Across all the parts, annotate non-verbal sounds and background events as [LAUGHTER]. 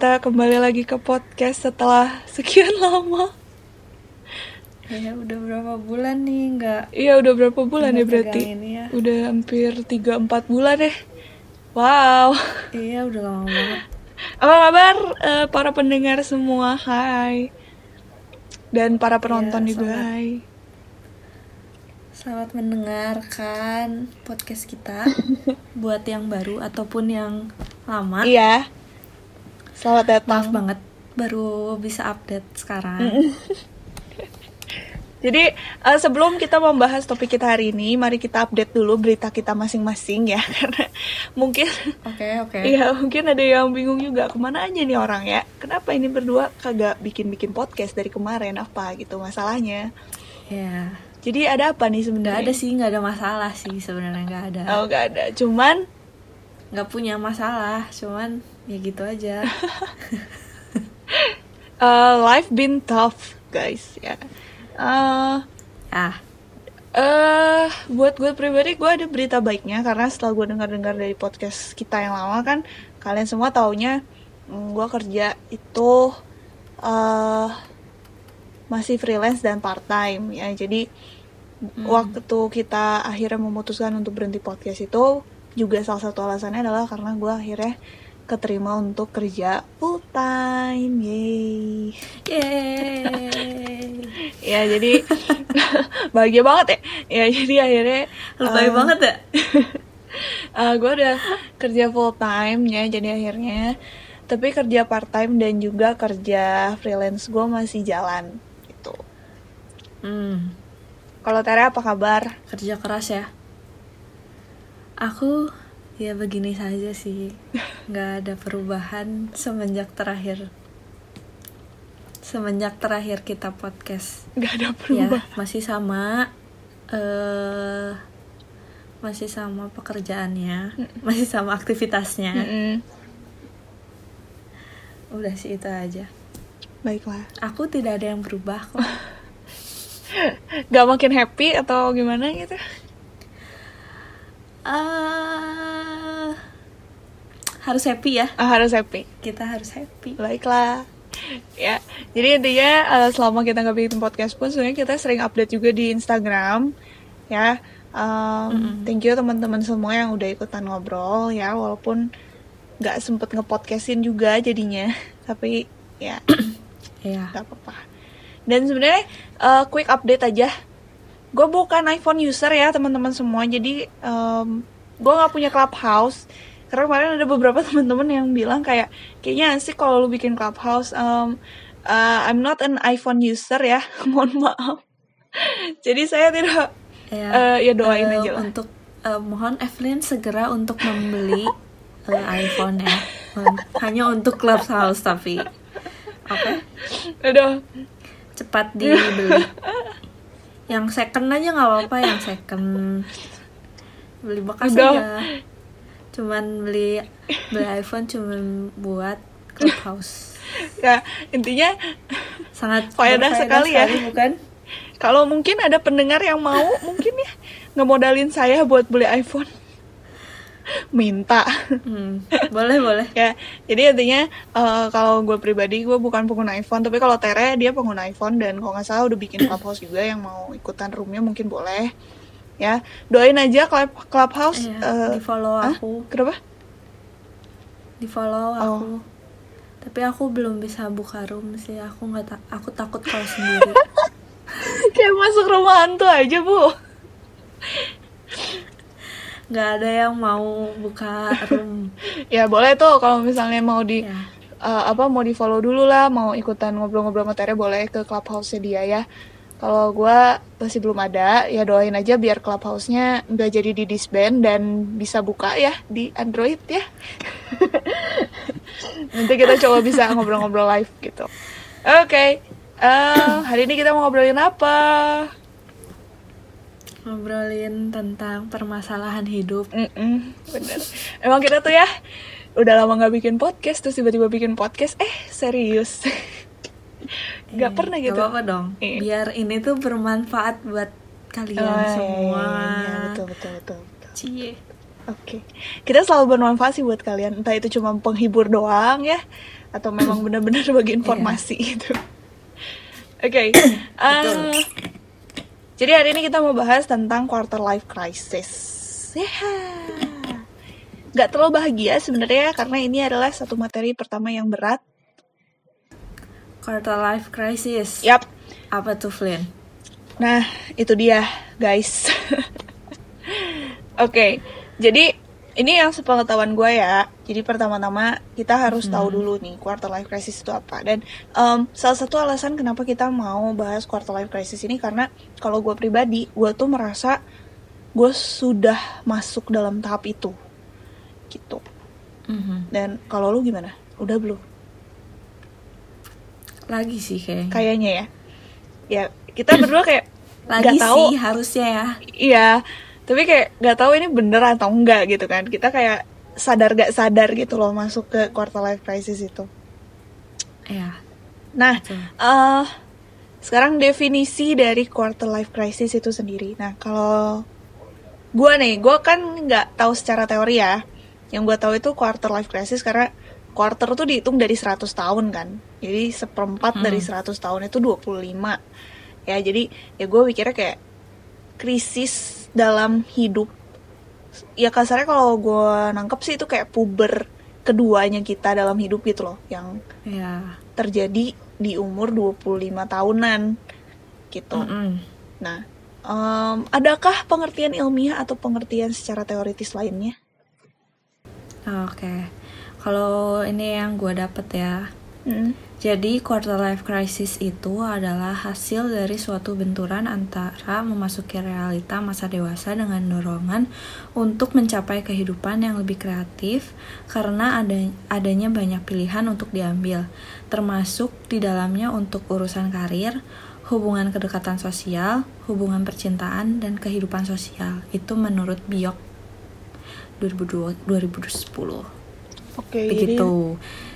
Kita kembali lagi ke podcast setelah sekian [LAUGHS] lama. Ya udah berapa bulan nih nggak Iya udah berapa bulan ya berarti? ya. Udah hampir 3-4 bulan deh. Wow. [LAUGHS] Iya udah lama banget. Apa kabar eh, para pendengar semua? Hai. Dan para penonton Iya, juga selamat. hai. Selamat mendengarkan podcast kita [LAUGHS] buat yang baru ataupun yang lama. Iya. Selamat Maaf datang. banget baru bisa update sekarang. Jadi eh, sebelum kita membahas topik kita hari ini, mari kita update dulu berita kita masing-masing ya, [LAUGHS] karena mungkin Oke oke. Iya mungkin ada yang bingung juga ke mana aja nih orang ya Kenapa ini berdua kagak bikin-bikin podcast dari kemarin apa gitu masalahnya Ya. Jadi ada apa nih sebenarnya? ada sih nggak ada masalah sih sebenarnya nggak ada. Oh nggak ada, cuman Nggak punya masalah, cuman ya gitu aja. [LAUGHS] uh, life been tough guys ya. Eh, ah. eh buat gue pribadi gue ada berita baiknya karena setelah gue dengar-dengar dari podcast kita yang lama kan kalian semua taunya mm, gue kerja itu eh masih freelance dan part time ya. Jadi waktu kita akhirnya memutuskan untuk berhenti podcast itu juga salah satu alasannya adalah karena gue akhirnya keterima untuk kerja full time yay Yeay. [LAUGHS] ya jadi [LAUGHS] bahagia banget ya ya jadi akhirnya Lebay eh, banget ya? [LAUGHS] gue udah kerja full time ya jadi akhirnya tapi kerja part time dan juga kerja freelance gue masih jalan gitu Hmm. kalau Tere apa kabar kerja keras ya aku ya begini saja sih. Nggak ada perubahan semenjak terakhir. Semenjak terakhir kita podcast. Nggak ada ya perubahan. masih sama eh masih sama pekerjaannya masih sama aktivitasnya. Mm-mm. udah sih itu aja. Baiklah. Aku tidak ada yang berubah kok. [LAUGHS] Nggak makin happy atau gimana gitu eh harus happy ya Ah, harus happy kita harus happy Baiklah. Ya, jadi intinya eh, selama kita nggak bikin podcast pun sebenarnya kita sering update juga di Instagram. Ya, Um, thank you teman-teman semua yang udah ikutan ngobrol ya, walaupun nggak sempet ngepodcastin juga jadinya, [LAUGHS] tapi ya ya nggak apa-apa. Dan sebenarnya eh, quick update aja. Gue bukan iPhone user ya teman-teman semua, jadi gue nggak punya Clubhouse. Karena kemarin ada beberapa [LAUGHS] teman-teman yang bilang kayak kayaknya sih kalau lu bikin Clubhouse, um, uh, I'm not an iPhone user ya, [LAUGHS] mohon maaf. Jadi saya tidak, ya, eh, ya doain eh, aja lah. untuk eh, mohon Evelyn segera untuk membeli iPhone ya. Hanya untuk Clubhouse tapi. Oke? Aduh, cepat [LAUGHS] dibeli yang second aja nggak apa-apa yang second beli bekas Udah. aja cuman beli beli iPhone cuman buat Clubhouse ya intinya sangat [LAUGHS] Faedah berfaedah sekali ya. bukan kalau mungkin ada pendengar yang mau, mungkin ya ngemodalin saya buat beli iPhone. Minta. Hmm, boleh boleh. [LAUGHS] Ya jadi intinya eh, kalau gue pribadi gue bukan pengguna iPhone tapi kalau Tere dia pengguna iPhone dan kalau nggak salah udah bikin [CLEARS THROAT] clubhouse juga yang mau ikutan roomnya mungkin boleh. Ya doain aja club clubhouse Iya, eh, di follow hah? aku. Kenapa? Di follow Oh. aku. Tapi aku belum bisa buka room sih aku nggak ta- aku takut kalau sendiri. [LAUGHS] Kayak masuk rumah hantu aja bu nggak ada yang mau buka room. [LAUGHS] Ya boleh tuh kalau misalnya mau di ya. eh, apa mau di follow dulu lah mau ikutan ngobrol-ngobrol sama Tere boleh ke clubhouse dia ya. Kalau gue masih belum ada ya doain aja biar clubhouse-nya nggak jadi di disband dan bisa buka ya di Android ya. [LAUGHS] Nanti kita coba bisa ngobrol-ngobrol live gitu. Oke eh, hari ini kita mau ngobrolin apa ngobrolin tentang permasalahan hidup. Mm-mm, bener. Emang kita tuh ya udah lama nggak bikin podcast terus tiba-tiba bikin podcast eh serius. [LAUGHS] Nggak Eh, pernah gitu. apa-apa dong. Iya. biar ini tuh bermanfaat buat kalian Oh, iya, semua. iya, iya, betul betul betul, betul. cie. Oke, kita selalu bermanfaat sih buat kalian. Entah itu cuma penghibur doang ya, atau memang [CLEARS THROAT] benar-benar bagi informasi gitu. Oke, eh, jadi hari ini kita mau bahas tentang quarter life crisis. Ya, nggak terlalu bahagia sebenarnya karena ini adalah satu materi pertama yang berat. Quarter life crisis. Yap. Apa tuh Flynn? Nah, itu dia, guys. [LAUGHS] Oke, jadi ini yang sepengetahuan gue ya. Jadi pertama-tama kita harus tahu dulu nih quarter life crisis itu apa. Dan em, salah satu alasan kenapa kita mau bahas quarter life crisis ini karena kalau gue pribadi, gue tuh merasa gue sudah masuk dalam tahap itu, gitu. Mhm. Dan kalau lu gimana? Udah belum? Lagi sih kayaknya. Kayaknya ya. Ya kita berdua kayak Lagi nggak tahu. sih harusnya ya. Iya, tapi kayak nggak tahu ini bener atau enggak gitu kan. Kita kayak sadar gak sadar gitu loh masuk ke quarter life crisis itu. Ya. Nah, Betul. eh sekarang definisi dari quarter life crisis itu sendiri. Nah, kalau gue nih, gue kan nggak tahu secara teori ya. Yang gue tahu itu quarter life crisis karena quarter tuh dihitung dari 100 tahun kan. Jadi seperempat Hmm. dari 100 tahun itu 25. Ya, jadi ya gue pikirnya kayak krisis dalam hidup. Ya kasarnya kalau gue nangkep sih itu kayak puber keduanya kita dalam hidup gitu loh. Yang Ya. terjadi di umur 25 tahunan gitu. Mm-mm. Nah, em, adakah pengertian ilmiah atau pengertian secara teoritis lainnya? Oke. Kalau ini yang gue dapet ya. Mm. Jadi quarter life crisis itu adalah hasil dari suatu benturan antara memasuki realita masa dewasa dengan dorongan untuk mencapai kehidupan yang lebih kreatif karena ada adanya banyak pilihan untuk diambil, termasuk di dalamnya untuk urusan karir, hubungan kedekatan sosial, hubungan percintaan dan kehidupan sosial. Itu menurut Biok 2002 2010 Oke, begitu jadi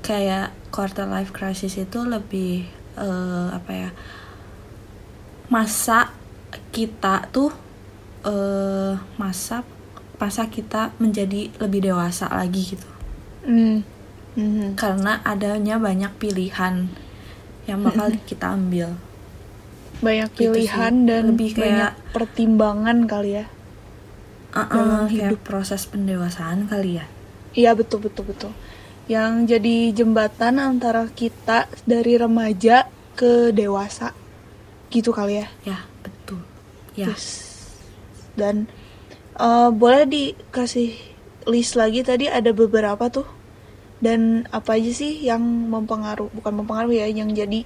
kayak quarter life crisis itu lebih eh, apa ya masa kita tuh eh masa masa kita menjadi lebih dewasa lagi gitu jadi mm, mhm. karena adanya banyak pilihan yang bakal kita ambil banyak Gitu pilihan sih. dan Lebih banyak kayak- pertimbangan kali ya. Uh-uh, Dalam kayak hidup. proses pendewasaan kali ya Iya betul betul betul. Yang jadi jembatan antara kita dari remaja ke dewasa, gitu kali ya. ya betul ya Yes. Dan eh, boleh dikasih list lagi tadi ada beberapa tuh. Dan apa aja sih yang mempengaruhi, bukan mempengaruhi ya, yang jadi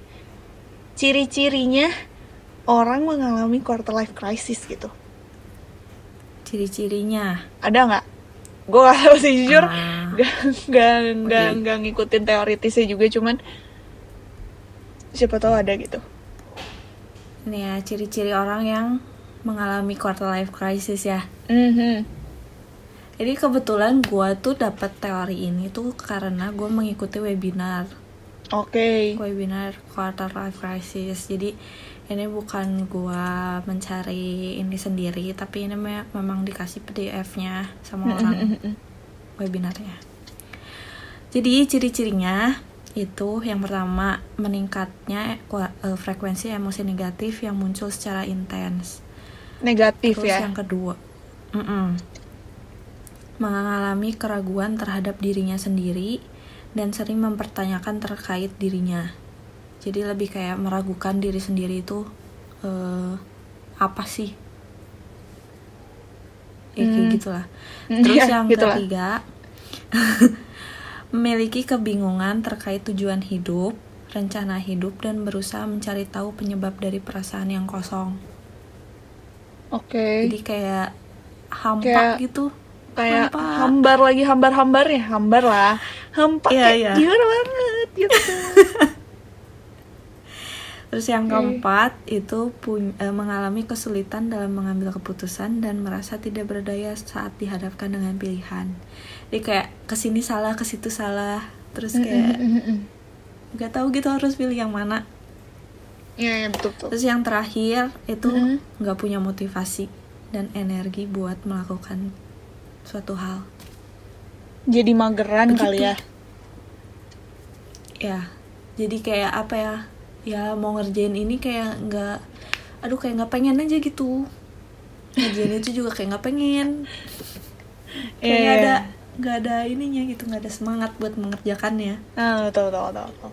ciri-cirinya orang mengalami quarter life crisis gitu. ciri-cirinya Ada nggak? Gue gak tahu sih jujur, gak, gak, gak, ngikutin teoritisnya juga, cuman siapa tahu ada gitu. ini ya ciri-ciri orang yang mengalami quarter life crisis ya Mhm. Jadi kebetulan gue tuh dapat teori ini tuh karena gue mengikuti webinar, Oke. webinar quarter life crisis. Jadi ini bukan gue mencari ini sendiri, tapi ini me- memang dikasih PDF-nya sama orang webinarnya. Jadi ciri-cirinya itu yang pertama meningkatnya eh, frekuensi emosi negatif yang muncul secara intens. Negatif Terus ya. yang kedua, mm-mm. mengalami keraguan terhadap dirinya sendiri dan sering mempertanyakan terkait dirinya. Jadi lebih kayak meragukan diri sendiri itu eh, apa sih? Ya kayak Hmm. gitulah. [LAUGHS] Terus ya, yang gitulah. ketiga, [LAUGHS] memiliki kebingungan terkait tujuan hidup, rencana hidup dan berusaha mencari tahu penyebab dari perasaan yang kosong. Oke. Jadi kayak hampa Kayak- gitu. Kayak hampa. hambar lagi hambar-hambar ya, hambar lah. [LAUGHS] Hampa Iya, kayak iya. gimana banget gitu. Terus yang Oke. keempat itu pun- eh, mengalami kesulitan dalam mengambil keputusan dan merasa tidak berdaya saat dihadapkan dengan pilihan. Jadi kayak ke sini salah, ke situ salah. Terus kayak nggak tahu gitu harus pilih yang mana. Iya, iya betul betul. Terus yang terakhir itu nggak punya motivasi dan energi buat melakukan suatu hal Jadi mageran Begitu. kali ya. ya jadi kayak apa ya ya mau ngerjain ini kayak nggak aduh kayak nggak pengen aja gitu ngerjain itu juga kayak nggak pengen [LAUGHS] kayak Iya, nggak iya. ada nggak ada ininya gitu nggak ada semangat buat mengerjakannya Nah, tahu tahu tahu. tahu.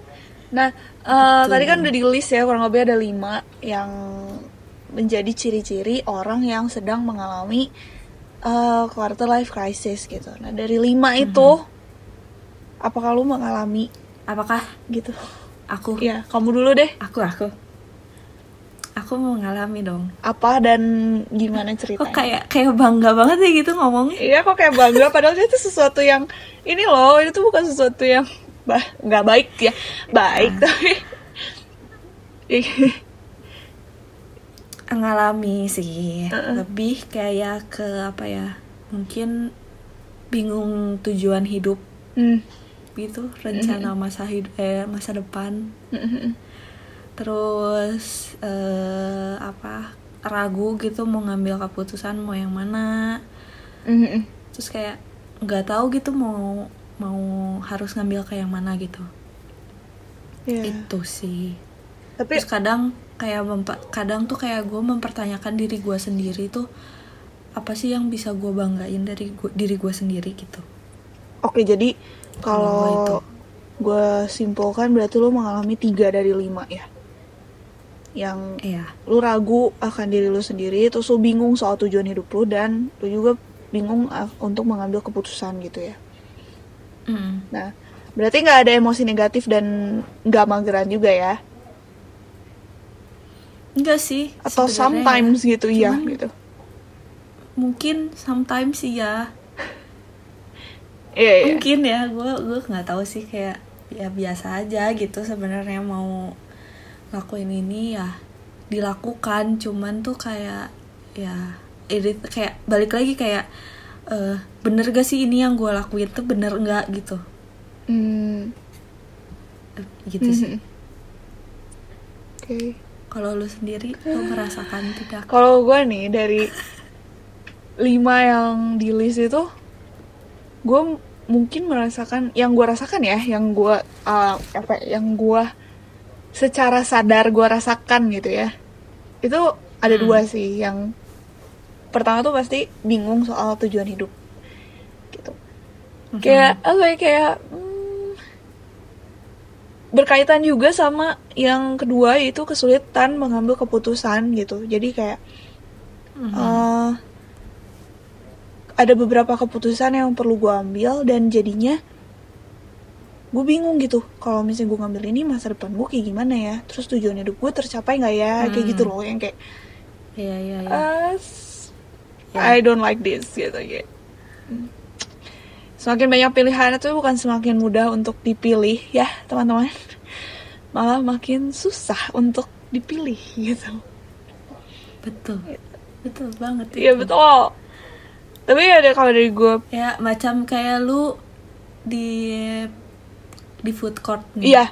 Nah, eh, tadi kan udah di list ya kurang lebih ada lima yang menjadi ciri-ciri orang yang sedang mengalami eh, quarter life crisis gitu. Nah, dari lima itu, apakah lu mengalami apakah gitu? Aku. Iya, kamu dulu deh. aku aku. Aku mau mengalami dong. Apa dan gimana kok ceritanya? kayak kayak bangga banget ya gitu ngomongnya. Iya kok kayak bangga. [LAUGHS] Padahal itu sesuatu yang ini loh itu tuh bukan sesuatu yang bah nggak baik ya. Baik tapi ngalami sih. Lebih kayak ke apa ya mungkin bingung tujuan hidup. Hmm. Gitu rencana masa hidup eh masa depan. Terus eh, apa ragu gitu mau ngambil keputusan mau yang mana. Terus kayak nggak tahu gitu mau mau harus ngambil ke yang mana gitu. Iya. itu sih. Tapi terus kadang kayak mempa- kadang tuh kayak gue mempertanyakan diri gue sendiri tuh apa sih yang bisa gue banggain dari gua- diri gue sendiri gitu. Oke jadi Kalau gue simpulkan berarti lu mengalami tiga dari lima ya? Yang iya. lu ragu akan diri lu sendiri terus lu bingung soal tujuan hidup lu dan lu juga bingung untuk mengambil keputusan gitu ya? Mm. nah berarti nggak ada emosi negatif dan nggak mageran juga ya? Enggak sih atau sometimes ya. gitu iya Cuman gitu. mungkin sometimes sih ya iya iya. Mungkin ya gue gue nggak tahu sih kayak ya biasa aja gitu sebenarnya mau lakuin ini ya dilakukan. Cuman tuh kayak ya irit kayak balik lagi kayak eh, bener gak sih ini yang gue lakuin tuh bener nggak gitu? Hmm, Eh, gitu sih. Mhm. oke. Kalau lu sendiri lu merasakan tidak? Kalau gue nih dari lima yang di list itu gue mungkin merasakan yang gue rasakan ya yang gue uh, apa ya, yang gue secara sadar gue rasakan gitu ya itu ada Hmm. dua sih yang pertama tuh pasti bingung soal tujuan hidup gitu Mhm. kayak apa ya kayak hmm, berkaitan juga sama yang kedua yaitu kesulitan mengambil keputusan gitu jadi kayak Mhm. eh, ada beberapa keputusan yang perlu gue ambil dan jadinya gue bingung gitu. Kalau misalnya gue ngambil ini masa depan gue kayak gimana ya? Terus tujuan hidup gue tercapai nggak ya? Kayak Hmm. gitu loh yang kayak iya iya iya. "Ah, s- Ya. I don't like this gitu kayak. Hmm. semakin banyak pilihan itu bukan semakin mudah untuk dipilih ya teman-teman. [LAUGHS] Malah makin susah untuk dipilih gitu. Betul. Betul banget iya itu. betul tapi ada kalau dari gue ya macam kayak lu di di food court nih iya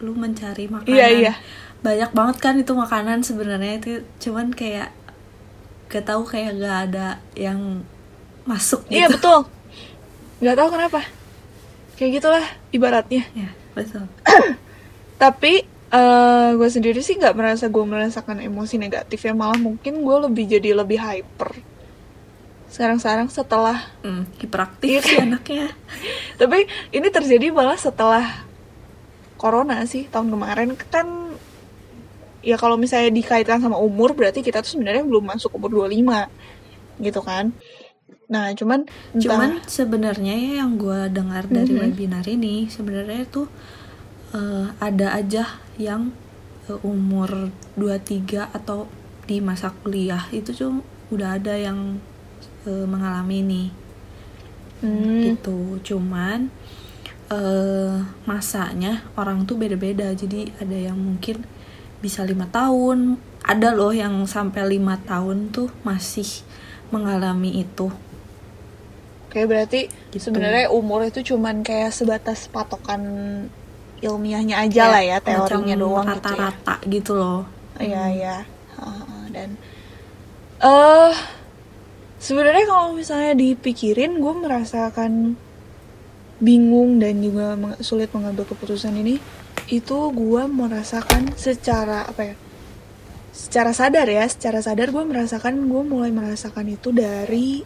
lu mencari makanan Iya, iya. banyak banget kan itu makanan sebenarnya itu cuman kayak gak tahu kayak gak ada yang masuk gitu Iya betul. Gak tahu kenapa. Kayak gitulah ibaratnya. ya betul Tapi eh gue sendiri sih nggak merasa gue merasakan emosi negatif ya malah mungkin gue lebih jadi lebih hyper. Sekarang-sekarang setelah hmm, hiperaktif Iya. sih anaknya [LAUGHS] tapi ini terjadi malah setelah corona sih tahun kemarin kan ya kalau misalnya dikaitkan sama umur berarti kita tuh sebenarnya belum masuk umur 25 gitu kan. Nah, cuman entah- cuman sebenarnya ya yang gue dengar dari Mhm. webinar ini sebenarnya tuh eh, ada aja yang eh, umur 23 atau di masa kuliah itu tuh udah ada yang eh, mengalami ini Hmm, gitu. Cuman eh masanya orang tuh beda-beda. Jadi ada yang mungkin bisa lima tahun. Ada loh yang sampai lima tahun tuh masih mengalami itu. Oke, berarti Gitu. sebenarnya umur itu cuman kayak sebatas patokan ilmiahnya aja lah ya, teorinya doang gitu ya. rata-rata gitu loh. Iya, iya. Heeh, dan eh sebenarnya kalau misalnya dipikirin gue merasakan bingung dan juga sulit mengambil keputusan ini. Itu gue merasakan secara apa ya secara sadar ya secara sadar gue merasakan gue mulai merasakan itu dari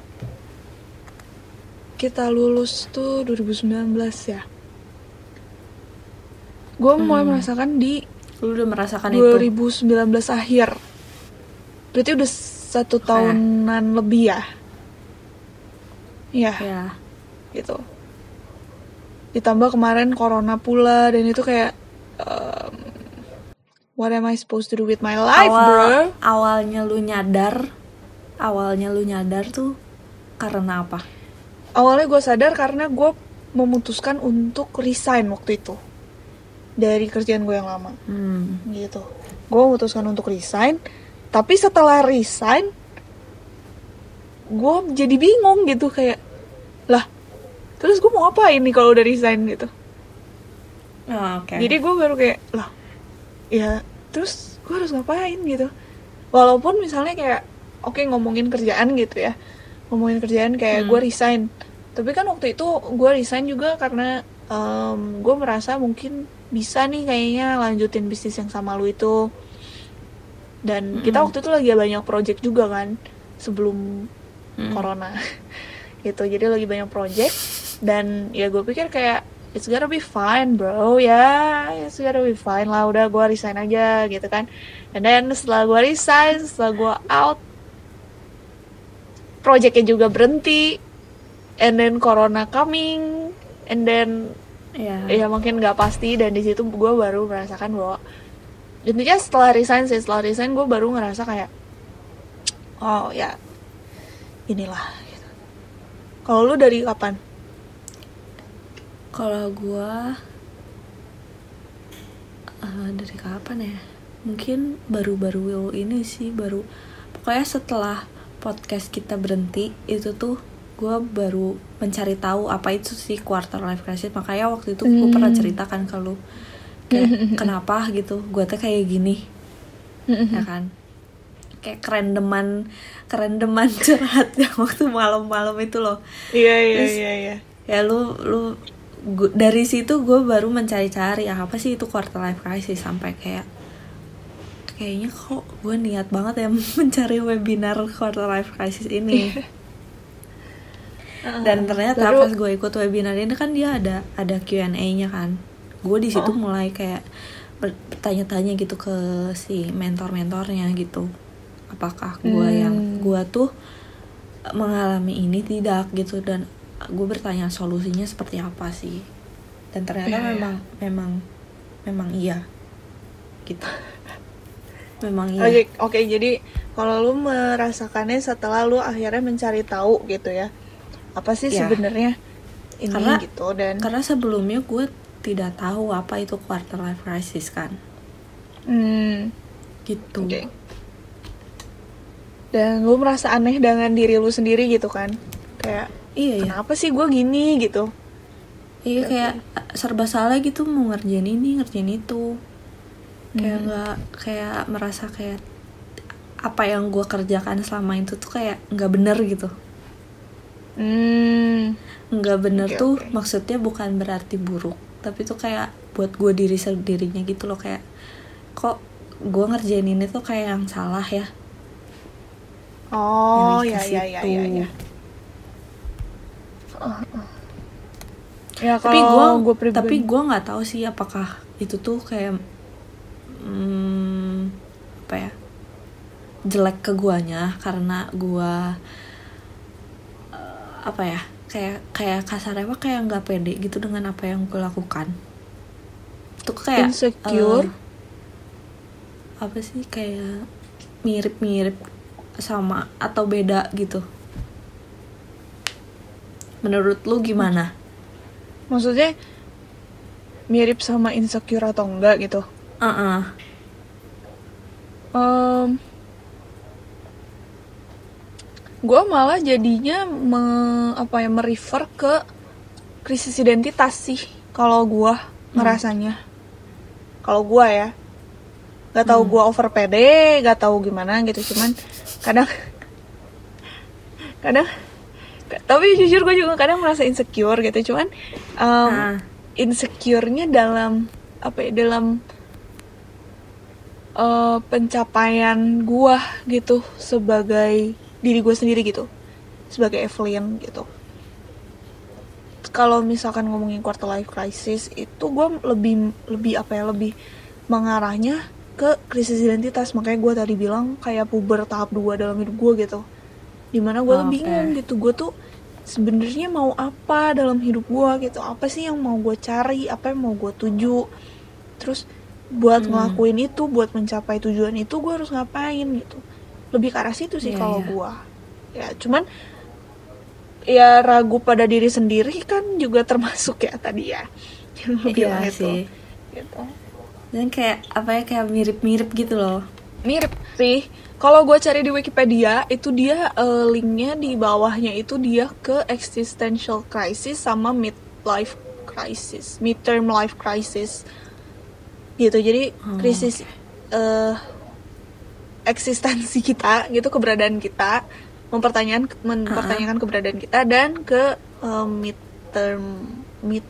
kita lulus tuh 2019 ya. Gue mulai Hmm. merasakan di lu udah merasakan itu? 2019 akhir. Berarti udah satu tahunan lebih ya? Iya. Ya gitu. Ditambah kemarin corona pula dan itu kayak um, what am I supposed to do with my life awal bro? awalnya lu nyadar awalnya lu nyadar tuh karena apa? Awalnya gue sadar karena gue memutuskan untuk resign waktu itu dari kerjaan gue yang lama. Hmm. gitu. Gue memutuskan untuk resign tapi setelah resign gue jadi bingung gitu kayak lah terus gue mau apa ini kalau udah resign? gitu. Oh, oke. Jadi gue baru kayak lah ya terus gue harus ngapain? gitu. Walaupun misalnya kayak oke ngomongin kerjaan gitu ya. Ngomongin kerjaan kayak Hmm. gue resign. Tapi kan waktu itu gue resign juga karena gue merasa mungkin bisa nih kayaknya lanjutin bisnis yang sama lu itu dan kita Mm-mm. waktu itu lagi banyak project juga kan sebelum Hmm. corona. [LAUGHS] Gitu jadi lagi banyak project. Dan ya gue pikir kayak it's gonna be fine bro. Ya it's gonna be fine lah udah gue resign aja gitu kan. And then setelah gue resign setelah gue out projectnya juga berhenti. And then corona coming. And then ya ya mungkin nggak pasti. Dan di situ gue baru merasakan bahwa intinya setelah resign sih setelah resign gue baru ngerasa kayak oh ya inilah gitu. kalau lu dari kapan Kalau gua eh, dari kapan ya? Mungkin baru-baru ini sih baru pokoknya setelah podcast kita berhenti itu tuh gua baru mencari tahu apa itu sih quarter life crisis makanya waktu itu gue pernah Hmm. ceritakan ke lu kayak [LAUGHS] kenapa? gitu. Gue tuh kayak gini. Ya kan? Kayak kerendeman kerendeman [LAUGHS] curhat yang waktu malam-malam itu loh. Iya iya Terus- iya iya. ya lu lu gu- dari situ gue baru mencari-cari ah, apa sih itu quarter life crisis? Sampai kayak kayaknya kok gue niat banget ya [LAUGHS] mencari webinar quarter life crisis ini. Dan ternyata Baru- pas gue ikut webinar ini kan dia ada ada Q&A-nya kan gue di situ Oh. mulai kayak ber- bertanya-tanya gitu ke si mentor-mentornya gitu apakah gue Hmm. yang gue tuh mengalami ini tidak gitu dan gue bertanya solusinya seperti apa sih dan ternyata Iya, iya. memang memang memang iya gitu [LAUGHS] memang iya Oke, oke. Jadi kalau lu merasakannya setelah lu akhirnya mencari tahu gitu ya, apa sih Ya. sebenarnya ini Karena- gitu dan karena sebelumnya gue tidak tahu apa itu quarter life crisis kan hmm, gitu oke. Dan lu merasa aneh dengan diri lu sendiri gitu kan? Kayak iya iya kenapa sih gue gini gitu? iya Oke, kayak serba salah gitu mau ngerjain ini ngerjain itu kayak Hmm. nggak kayak merasa kayak apa yang gue kerjakan selama itu tuh kayak nggak bener gitu Hmm, nggak bener Oke, tuh oke. maksudnya bukan berarti buruk tapi tuh kayak buat gue diri sendirinya gitu loh kayak kok gue ngerjain ini tuh kayak yang salah ya oh ya ya ya situ. ya ya. Ya tapi gue gue pribadi, tapi gue nggak tahu sih apakah itu tuh kayak hmm, apa ya jelek ke guanya karena gua eh, apa ya kayak kayak kasarnya mah kayak nggak pede gitu dengan apa yang gue lakukan itu kayak Insecure? eh, apa sih kayak mirip-mirip sama atau beda gitu menurut lu gimana maksudnya mirip sama insecure atau enggak gitu? Uh-uh. Em, gue malah jadinya me, apa ya merefer ke krisis identitas sih kalau gue ngerasanya kalau gue ya nggak tahu Hmm. gue over pede nggak tahu gimana gitu cuman kadang [LAUGHS] kadang tapi jujur gue juga kadang merasa insecure gitu cuman um, Ah. insecure-nya dalam apa ya dalam eh, pencapaian gue gitu sebagai diri gue sendiri gitu sebagai Evelyn gitu. Kalau misalkan ngomongin quarter life crisis itu gue lebih lebih apa ya lebih mengarahnya ke krisis identitas. Makanya gue tadi bilang kayak puber tahap 2 dalam hidup gue gitu. Di mana gue tuh Oke. bingung gitu gue tuh sebenarnya mau apa dalam hidup gue gitu. Apa sih yang mau gue cari apa yang mau gue tuju? Terus buat Hmm. ngelakuin itu buat mencapai tujuan itu gue harus ngapain gitu lebih ke arah situ sih Iya, kalau iya. gue ya cuman ya ragu pada diri sendiri kan juga [LAUGHS] termasuk ya tadi ya yang lu bilang Iya itu sih. gitu Dan kayak apa ya kayak mirip-mirip gitu loh. mirip sih kalau gue cari di Wikipedia itu dia eh, linknya di bawahnya itu dia ke existential crisis sama midlife crisis midterm life crisis gitu jadi Oh, krisis eh, eksistensi kita gitu keberadaan kita mempertanyakan mempertanyakan keberadaan kita dan ke eh, midterm mid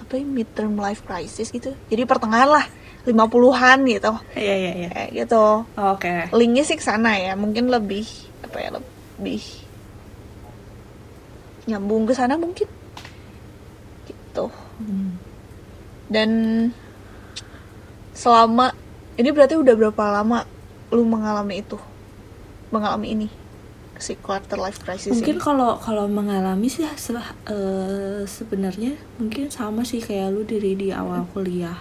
apa ya midterm life crisis gitu jadi pertengahan lah 50-an gitu Iya iya iya. kayak gitu Oke. linknya sih ke sana ya mungkin lebih apa ya lebih nyambung ke sana mungkin gitu Hmm. dan selama ini berarti udah berapa lama lu mengalami itu? Mengalami ini? Si quarter life crisis Mungkin kalau kalau mengalami sih se- eh, sebenarnya mungkin sama sih kayak lu diri di awal kuliah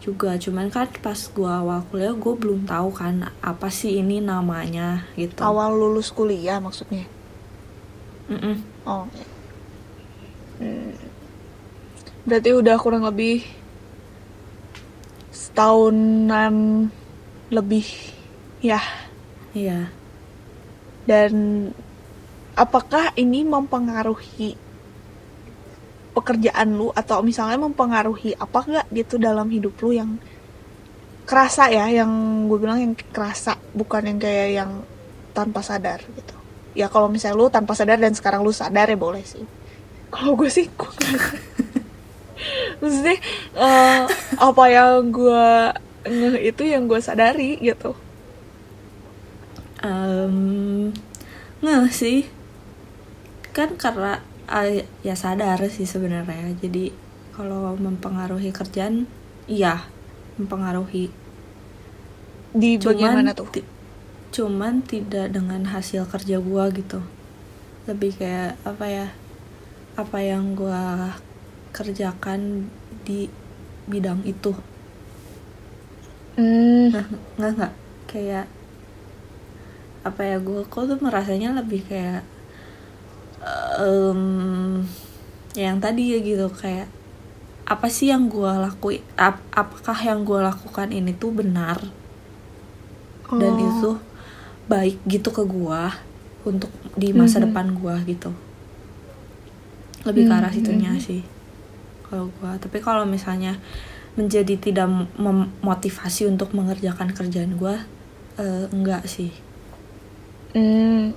juga. Cuman kan pas gua awal kuliah gue belum tahu kan apa sih ini namanya gitu. Awal lulus kuliah maksudnya? Mm-mm. oh. Hmm. berarti udah kurang lebih setahunan lebih ya. Iya. Dan apakah ini mempengaruhi pekerjaan lu atau misalnya mempengaruhi apa enggak gitu dalam hidup lu yang kerasa ya yang gue bilang yang kerasa bukan yang kayak yang tanpa sadar gitu. Ya kalau misalnya lu tanpa sadar dan sekarang lu sadar ya boleh sih. Kalau gue sih gue [LAUGHS] maksudnya eh, apa yang gue ngeh itu yang gue sadari gitu. Em, nggak sih. Kan karena ah, ya sadar sih sebenarnya. Jadi kalau mempengaruhi kerjaan iya mempengaruhi. Di bagian mana tuh? ti- cuman tidak dengan hasil kerja gua gitu. Lebih kayak apa ya apa yang gua kerjakan di bidang itu Hmm, nggak nggak nggak kayak apa ya gue kok tuh merasanya lebih kayak em, yang tadi ya gitu kayak apa sih yang gue lakuin ap- apakah yang gue lakukan ini tuh benar dan oh. itu baik gitu ke gue untuk di masa Mhm. depan gue gitu lebih ke arah Mhm. situnya sih kalau gue tapi kalau misalnya menjadi tidak memotivasi untuk mengerjakan kerjaan gue eh, enggak sih Hmm.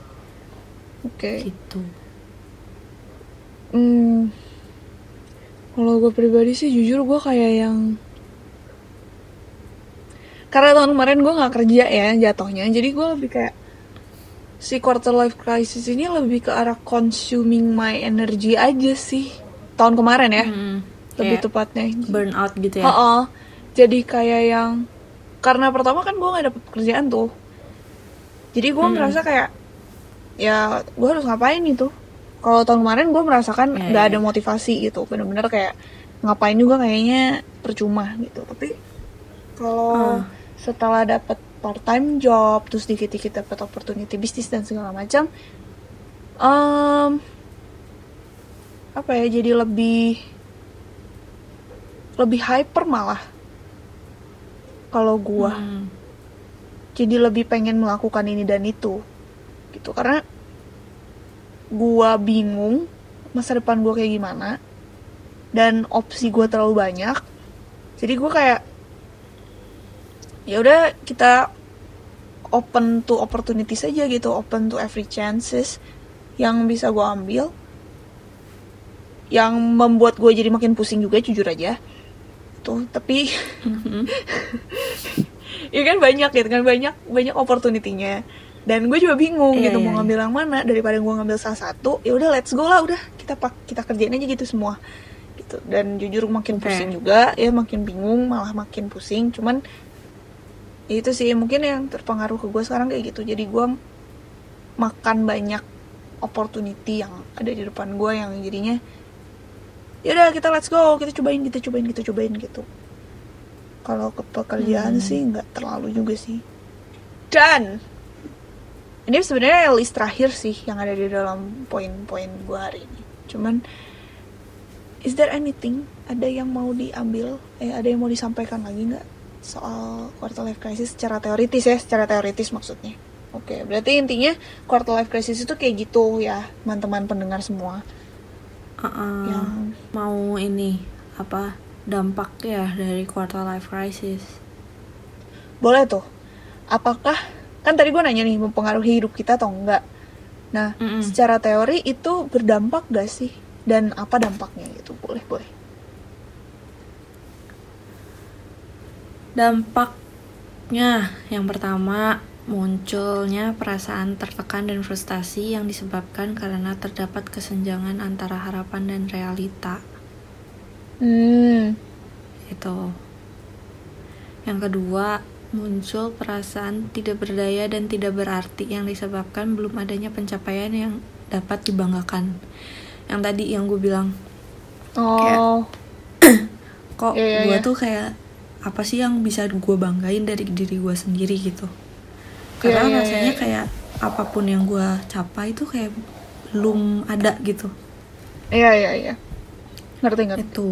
Oke. gitu Hmm. Kalau gue pribadi sih jujur gue kayak yang karena tahun kemarin gue nggak kerja ya jatuhnya, jadi gue lebih kayak si quarter life crisis ini lebih ke arah consuming my energy aja sih tahun kemarin ya, Mm-mm. Lebih Kayak tepatnya. burnout gitu ya Heeh. Jadi kayak yang karena pertama kan gue nggak dapet pekerjaan tuh, jadi gue Hmm. merasa kayak ya gue harus ngapain itu. Kalau tahun kemarin gue merasakan Ya, nggak ya, ada ya. motivasi gitu, bener-bener kayak ngapain juga kayaknya percuma gitu. Tapi kalau Ah. setelah dapet part time job, terus dikit-dikit dapet opportunity bisnis dan segala macam, em, apa ya jadi lebih lebih hyper malah. Kalau gua Hmm. jadi lebih pengen melakukan ini dan itu gitu. Karena gua bingung masa depan gua kayak gimana dan opsi gua terlalu banyak. Jadi gua kayak ya udah kita open to opportunity saja gitu open to every chances yang bisa gue ambil. Yang membuat gue jadi makin pusing juga jujur aja tuh tapi Mhm. [LAUGHS] ya kan banyak gitu kan banyak banyak opportunity-nya. Dan gue juga bingung Iya, gitu iya, mau ngambil yang mana. Daripada gue ngambil salah satu ya udah let's go lah udah. Kita pak kita kerjain aja gitu semua. Gitu. Dan jujur makin Oke. pusing juga ya makin bingung malah makin pusing. Cuman ya itu sih mungkin yang terpengaruh ke gue sekarang kayak gitu. Jadi gue makan banyak opportunity yang ada di depan gue yang jadinya ya udah kita let's go kita cobain kita cobain kita cobain gitu. Kalau ke pekerjaan Hmm. sih nggak terlalu juga sih. Dan ini sebenarnya list terakhir sih yang ada di dalam poin-poin gue hari ini. Cuman is there anything ada yang mau diambil? Eh ada yang mau disampaikan lagi nggak soal quarter life crisis? Secara teoritis ya secara teoritis maksudnya. Oke berarti intinya quarter life crisis itu kayak gitu ya teman-teman pendengar semua Uh-uh. yang mau ini apa dampak ya dari quarter life crisis? Boleh tuh. Apakah kan tadi gue nanya nih mempengaruhi hidup kita atau enggak? Nah Mm-mm. secara teori itu berdampak gak sih? Dan apa dampaknya gitu? Boleh boleh. Dampaknya yang pertama munculnya perasaan tertekan dan frustasi yang disebabkan karena terdapat kesenjangan antara harapan dan realita. hmm Itu. Yang kedua, muncul perasaan tidak berdaya dan tidak berarti yang disebabkan belum adanya pencapaian yang dapat dibanggakan. Yang tadi yang gue bilang, oh [CLEARS THROAT] kok Iya, iya, gue iya. tuh kayak apa sih yang bisa gue banggain dari diri gue sendiri gitu karena Iya, iya, rasanya iya. kayak apa pun yang gue capai itu kayak belum ada gitu. Iya iya iya. Ngerti ngerti. Itu.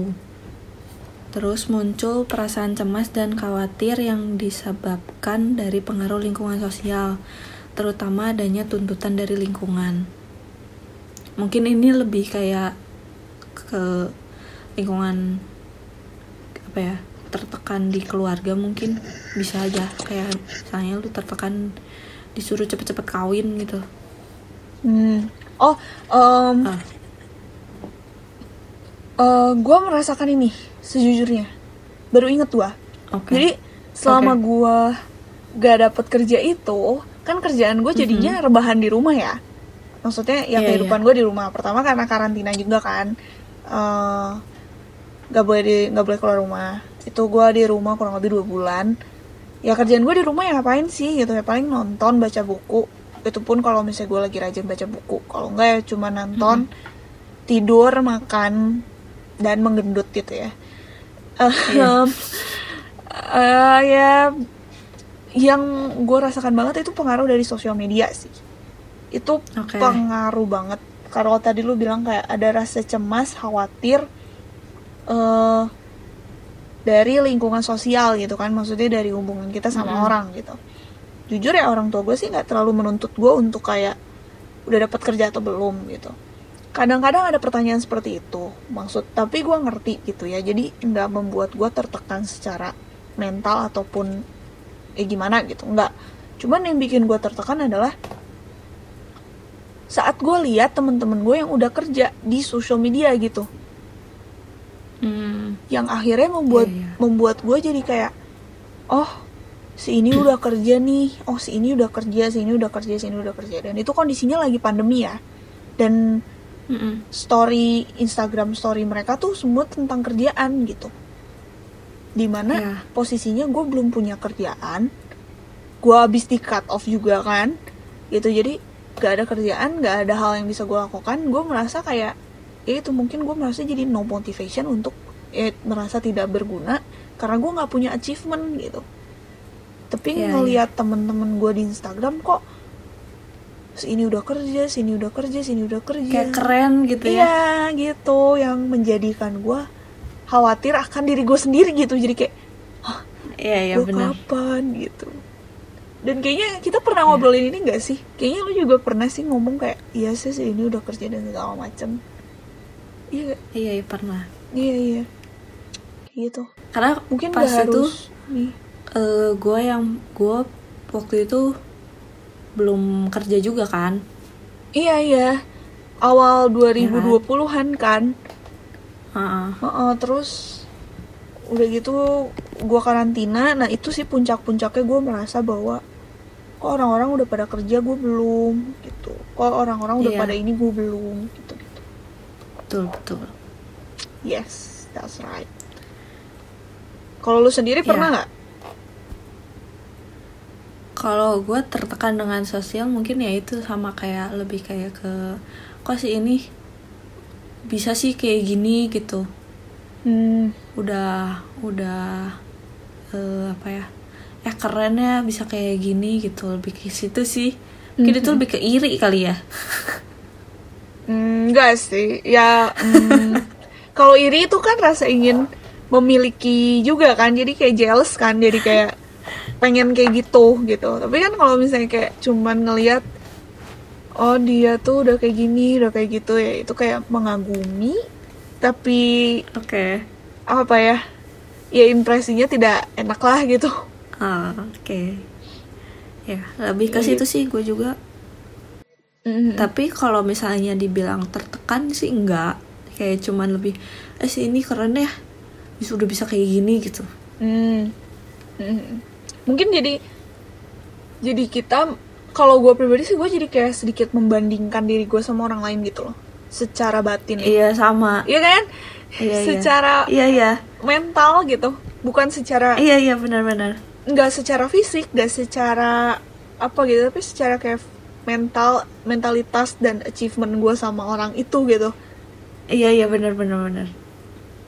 Terus muncul perasaan cemas dan khawatir yang disebabkan dari pengaruh lingkungan sosial terutama adanya tuntutan dari lingkungan. Mungkin ini lebih kayak ke lingkungan apa ya tertekan di keluarga mungkin bisa aja kayak misalnya lu tertekan disuruh cepet-cepet kawin gitu Hmm. Oh, em ah gue merasakan ini sejujurnya. Baru inget gua. oke Jadi selama Oke. gua gak dapet kerja itu, kan kerjaan gue jadinya rebahan di rumah ya. Maksudnya ya Iya, kehidupan gue di rumah. Pertama karena karantina juga kan, eh gak boleh di gak boleh keluar rumah. Itu gue di rumah kurang lebih dua bulan. Ya kerjaan gue di rumah ya ngapain sih gitu ya paling nonton baca buku. Itu pun kalau misalnya gue lagi rajin baca buku. Kalau enggak ya cuma nonton, tidur, makan, dan menggendut gitu ya. Iya. Ehm, [LAUGHS] eh, ya yang gue rasakan banget itu pengaruh dari sosial media sih itu Oke. pengaruh banget kalau tadi lu bilang kayak ada rasa cemas khawatir eh dari lingkungan sosial gitu kan maksudnya dari hubungan kita sama Mm-mm. orang gitu. Jujur ya orang tua gue sih nggak terlalu menuntut gue untuk kayak udah dapat kerja atau belum? gitu. Kadang-kadang ada pertanyaan seperti itu maksud tapi gue ngerti gitu ya. Jadi nggak membuat gue tertekan secara mental ataupun eh gimana? gitu nggak. Cuman yang bikin gue tertekan adalah saat gue lihat temen-temen gue yang udah kerja di social media gitu Hmm, yang akhirnya membuat Iya, iya. membuat gue jadi kayak oh si ini udah kerja nih. Oh si ini udah kerja si ini udah kerja si ini udah kerja. Dan itu kondisinya lagi pandemi ya. Dan mm-mm. story Instagram story mereka tuh semua tentang kerjaan gitu. Di mana Ya. posisinya gue belum punya kerjaan. Gue habis di cut off juga kan. Gitu. Jadi gak ada kerjaan gak ada hal yang bisa gue lakukan. Gue merasa kayak ya itu mungkin gue merasa jadi no motivation untuk eh, merasa tidak berguna karena gue nggak punya achievement gitu. Tapi Iya, ngelihat temen-temen gue di Instagram kok sini udah kerja sini udah kerja sini udah kerja. Kayak keren gitu ya. Iya gitu. Yang menjadikan gue khawatir akan diri gue sendiri gitu. Jadi kayak iya iya gue benar. kapan? Gitu. Dan kayaknya kita pernah ngobrolin ini gak sih? Kayaknya lu juga pernah sih ngomong kayak iya sih sih, ini udah kerja dan segala macem iya iya iya pernah. Iya iya. Gitu. Karena mungkin pas itu harus nih. gue yang gue waktu itu belum kerja juga kan. Iya iya. Awal 2020-an kan? Heeh. Heeh, terus udah gitu gua karantina. Nah itu sih puncak-puncaknya gue merasa bahwa kok orang-orang udah pada kerja gue belum gitu. Kok orang-orang udah Iya. pada ini gue belum gitu betul betul. Yes that's right. Kalau lu sendiri pernah Iya. nggak? Kalau gue tertekan dengan sosial mungkin ya itu sama kayak lebih kayak ke kok sih ini bisa sih kayak gini? gitu. Hmm, udah udah eh, apa ya ya keren ya bisa kayak gini gitu. Lebih ke situ sih. Mungkin itu Mhm. lebih ke iri kali ya. hmm, [LAUGHS] enggak sih ya hmm, [LAUGHS] kalau iri itu kan rasa ingin memiliki juga kan jadi kayak jealous kan jadi kayak pengen kayak gitu gitu. Tapi kan kalau misalnya kayak cuman ngelihat oh dia tuh udah kayak gini udah kayak gitu ya itu kayak mengagumi tapi oke. apa ya ya impresinya tidak enak lah gitu. Ah, oke. Ya lebih ke Iya. situ sih gue juga Mhm. tapi kalau misalnya dibilang tertekan sih enggak kayak cuman lebih eh sih ini keren ya bisa udah bisa kayak gini gitu Hmm. Hmm. Mungkin jadi jadi kita kalau gue pribadi sih gue jadi kayak sedikit membandingkan diri gue sama orang lain gitu loh, secara batin. iya sama Iya kan? Iya, iya. secara iya iya mental gitu, bukan secara iya iya benar-benar nggak secara fisik, nggak secara apa gitu, tapi secara kayak mental, mentalitas dan achievement gue sama orang itu gitu. iya iya benar-benar benar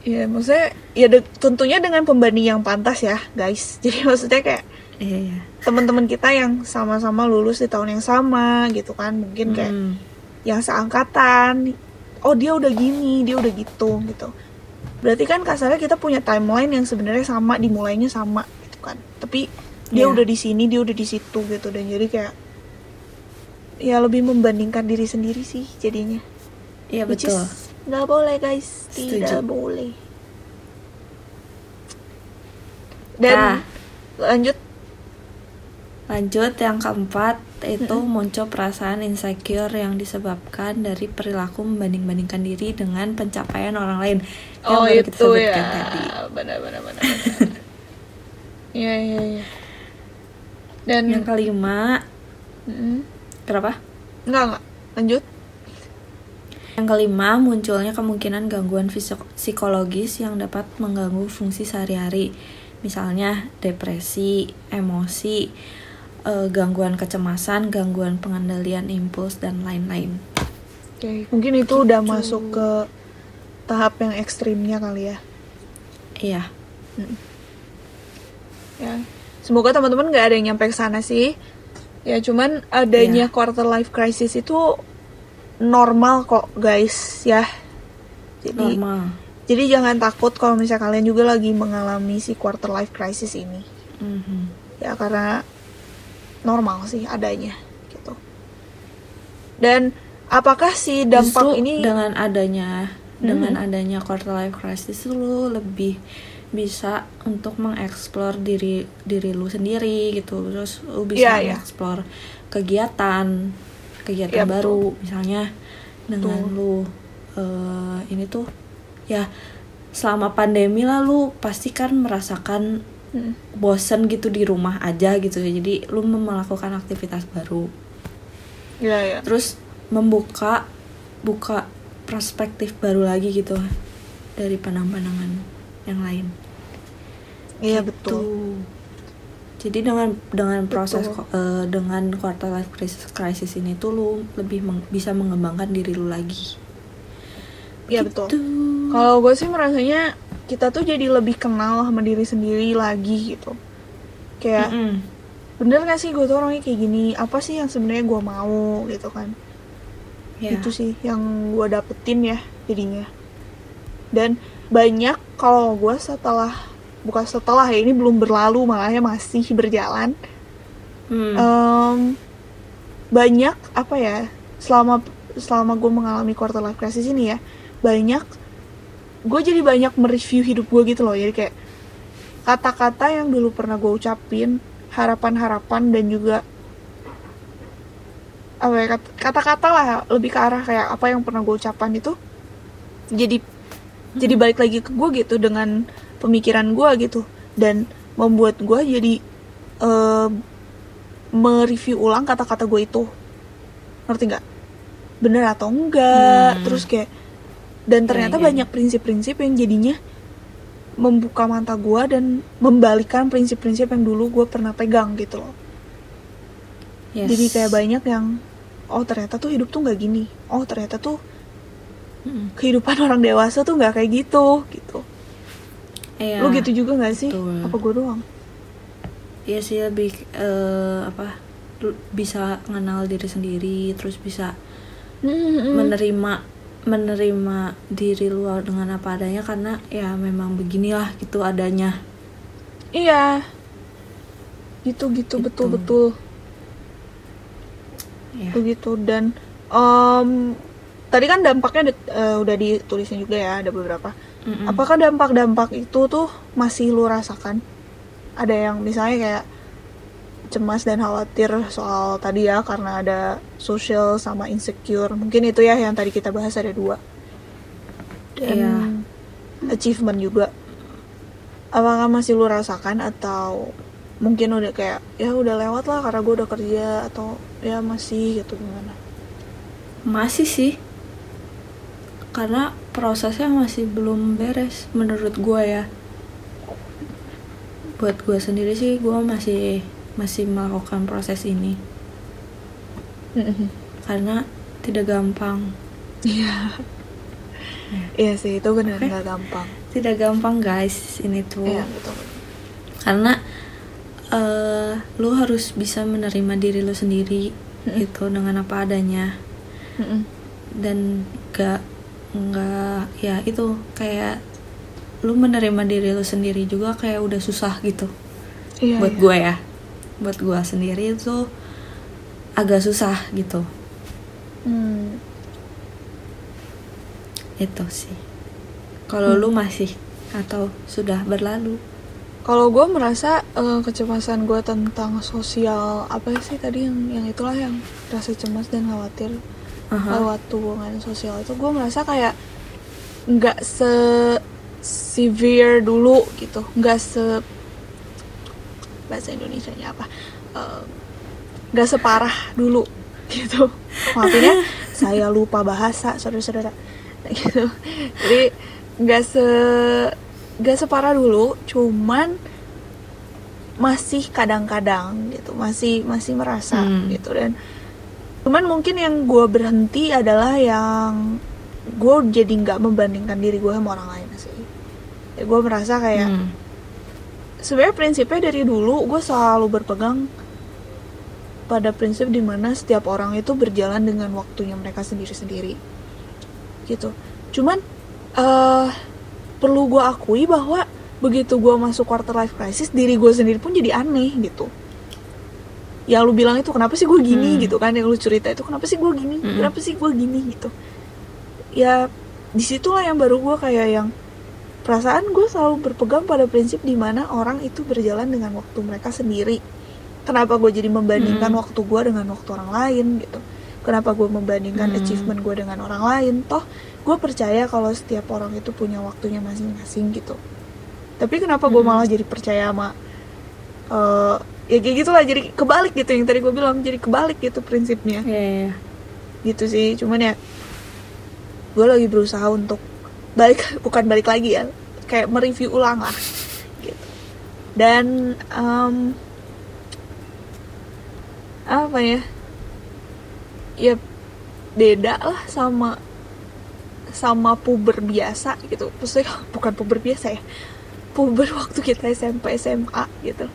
Iya, maksudnya ya de- tentunya dengan pembanding yang pantas ya, guys. [LAUGHS] Jadi maksudnya kayak iya iya teman-teman kita yang sama-sama lulus di tahun yang sama gitu kan mungkin kayak Hmm. yang seangkatan oh dia udah gini dia udah gitu gitu berarti kan kasarnya kita punya timeline yang sebenarnya sama dimulainya sama gitu kan tapi dia Iya. udah di sini dia udah di situ gitu dan jadi kayak ya lebih membandingkan diri sendiri sih jadinya iya betul nggak boleh guys tidak Setuju. boleh dan Nah. lanjut Lanjut yang keempat itu muncul perasaan insecure yang disebabkan dari perilaku membanding-bandingkan diri dengan pencapaian orang lain. Yang Oh baru kita itu ya, tadi. benar benar benar. [LAUGHS] Iya iya iya. Dan Yang kelima, Mm-mm. Kenapa? enggak enggak lanjut. Yang kelima munculnya kemungkinan gangguan fisik- psikologis yang dapat mengganggu fungsi sehari-hari. Misalnya depresi, emosi, eh, gangguan kecemasan, gangguan pengendalian impuls dan lain-lain. Oke mungkin itu udah Gitu. masuk ke tahap yang ekstrimnya kali ya. Iya, Ya semoga teman-teman nggak ada yang nyampe ke sana sih. Ya cuman adanya Iya. quarter life crisis itu normal kok guys ya. Jadi normal. jadi jangan takut kalau misalnya kalian juga lagi mengalami si quarter life crisis ini. Mhm. ya karena normal sih adanya gitu dan apakah si dampak Justru ini dengan adanya Mhm. dengan adanya quarter life crisis lu lebih bisa untuk mengeksplor diri diri lu sendiri gitu terus lu bisa Iya, iya. mengeksplor kegiatan kegiatan betul. baru misalnya dengan Betul. lu eh, ini tuh ya selama pandemi lah lu pasti kan merasakan Hmm, bosen gitu di rumah aja gitu ya jadi lu melakukan aktivitas baru ya ya terus membuka buka perspektif baru lagi gitu dari pandangan-pandangan yang lain iya Gitu. betul jadi dengan dengan proses Betul. eh, dengan quarter life crisis, crisis ini tuh lu lebih meng- bisa mengembangkan diri lu lagi iya betul Gitu. kalau gue sih merasanya kita tuh jadi lebih kenal sama diri sendiri lagi gitu kayak Mm-mm. bener gak sih gue tuh orangnya kayak gini apa sih yang sebenarnya gue mau gitu kan Ya. itu sih yang gue dapetin ya jadinya dan banyak kalau gue setelah bukan setelah ya ini belum berlalu malahnya masih berjalan. Hmm. Em, banyak apa ya selama selama gue mengalami quarter life crisis ini ya banyak gue jadi banyak mereview hidup gue gitu loh. Jadi kayak kata-kata yang dulu pernah gue ucapin harapan-harapan dan juga apa ya kat- kata-kata lah lebih ke arah kayak apa yang pernah gue ucapkan itu jadi jadi balik lagi ke gue gitu dengan pemikiran gue gitu dan membuat gue jadi eh, mereview ulang kata-kata gue itu ngerti nggak bener atau enggak Hmm. terus kayak dan ternyata Iya, iya. banyak prinsip-prinsip yang jadinya membuka mata gue dan membalikan prinsip-prinsip yang dulu gue pernah pegang gitu loh Yes. jadi kayak banyak yang oh ternyata tuh hidup tuh nggak gini oh ternyata tuh Mm-mm. kehidupan [LAUGHS] orang dewasa tuh nggak kayak gitu gitu Iya. lu gitu juga nggak sih? Betul. apa gue doang? Iya sih lebih eh, apa bisa mengenal diri sendiri terus bisa menerima menerima diri lu dengan apa adanya karena ya memang beginilah gitu adanya. Iya. Gitu gitu Gitu. betul betul. Ya begitu dan em, tadi kan dampaknya eh, udah ditulisin juga ya ada beberapa Mm-mm. apakah dampak-dampak itu tuh masih lu rasakan? Ada yang misalnya kayak cemas dan khawatir soal tadi ya karena ada social sama insecure. Mungkin itu ya yang tadi kita bahas ada dua. Dan Iya. achievement juga. Apakah masih lu rasakan atau mungkin udah kayak ya udah lewat lah karena gue udah kerja atau ya masih gitu gimana? Masih sih. Karena prosesnya masih belum beres menurut gue ya. Buat gue sendiri sih gue masih masih melakukan proses ini. Karena tidak gampang. Iya. Iya sih itu benar Oke. nggak gampang. Tidak gampang guys ini tuh. Betul. Karena eh lu harus bisa menerima diri lu sendiri Mm-mm. gitu dengan apa adanya. Dan gak nggak ya itu kayak lu menerima diri lu sendiri juga kayak udah susah gitu. Iya buat iya. gue ya. Buat gue sendiri itu agak susah gitu. Hmm. itu sih. Kalau lu masih atau sudah berlalu? Kalau gue merasa eh, kecemasan gue tentang sosial apa sih tadi yang yang itulah yang rasa cemas dan khawatir Aha. lewat hubungan sosial itu gue merasa kayak nggak se severe dulu gitu. Nggak se bahasa Indonesia nya apa nggak separah dulu [LAUGHS] gitu. Maafin ya saya lupa bahasa saudara-saudara. Gitu. Jadi nggak se nggak separah dulu cuman masih kadang-kadang gitu masih masih merasa Hmm. gitu. Dan cuman mungkin yang gue berhenti adalah yang gue jadi nggak membandingkan diri gue sama orang lain sih. Ya, gue merasa kayak Hmm. sebenarnya prinsipnya dari dulu gue selalu berpegang pada prinsip di mana setiap orang itu berjalan dengan waktunya mereka sendiri-sendiri. Gitu. Cuman eh perlu gue akui bahwa begitu gue masuk quarter life crisis diri gue sendiri pun jadi aneh gitu yang lu bilang itu kenapa sih gue gini Hmm. gitu kan yang lu cerita itu kenapa sih gue gini Hmm. kenapa sih gue gini gitu ya di situlah yang baru gue kayak yang perasaan gue selalu berpegang pada prinsip di mana orang itu berjalan dengan waktu mereka sendiri kenapa gue jadi membandingkan Hmm. waktu gue dengan waktu orang lain gitu kenapa gue membandingkan Hmm. achievement gue dengan orang lain toh gue percaya kalau setiap orang itu punya waktunya masing-masing gitu tapi kenapa gue Hmm. malah jadi percaya sama eh, ya kayak gitulah jadi kebalik gitu yang tadi gue bilang jadi kebalik gitu prinsipnya. Ya, ya, ya. gitu sih cuman ya gue lagi berusaha untuk balik [LAUGHS] bukan balik lagi ya kayak mereview ulang lah gitu. Dan em, apa ya ya beda lah sama sama puber biasa gitu. Maksudnya [LAUGHS] bukan puber biasa ya puber waktu kita SMP SMA gitu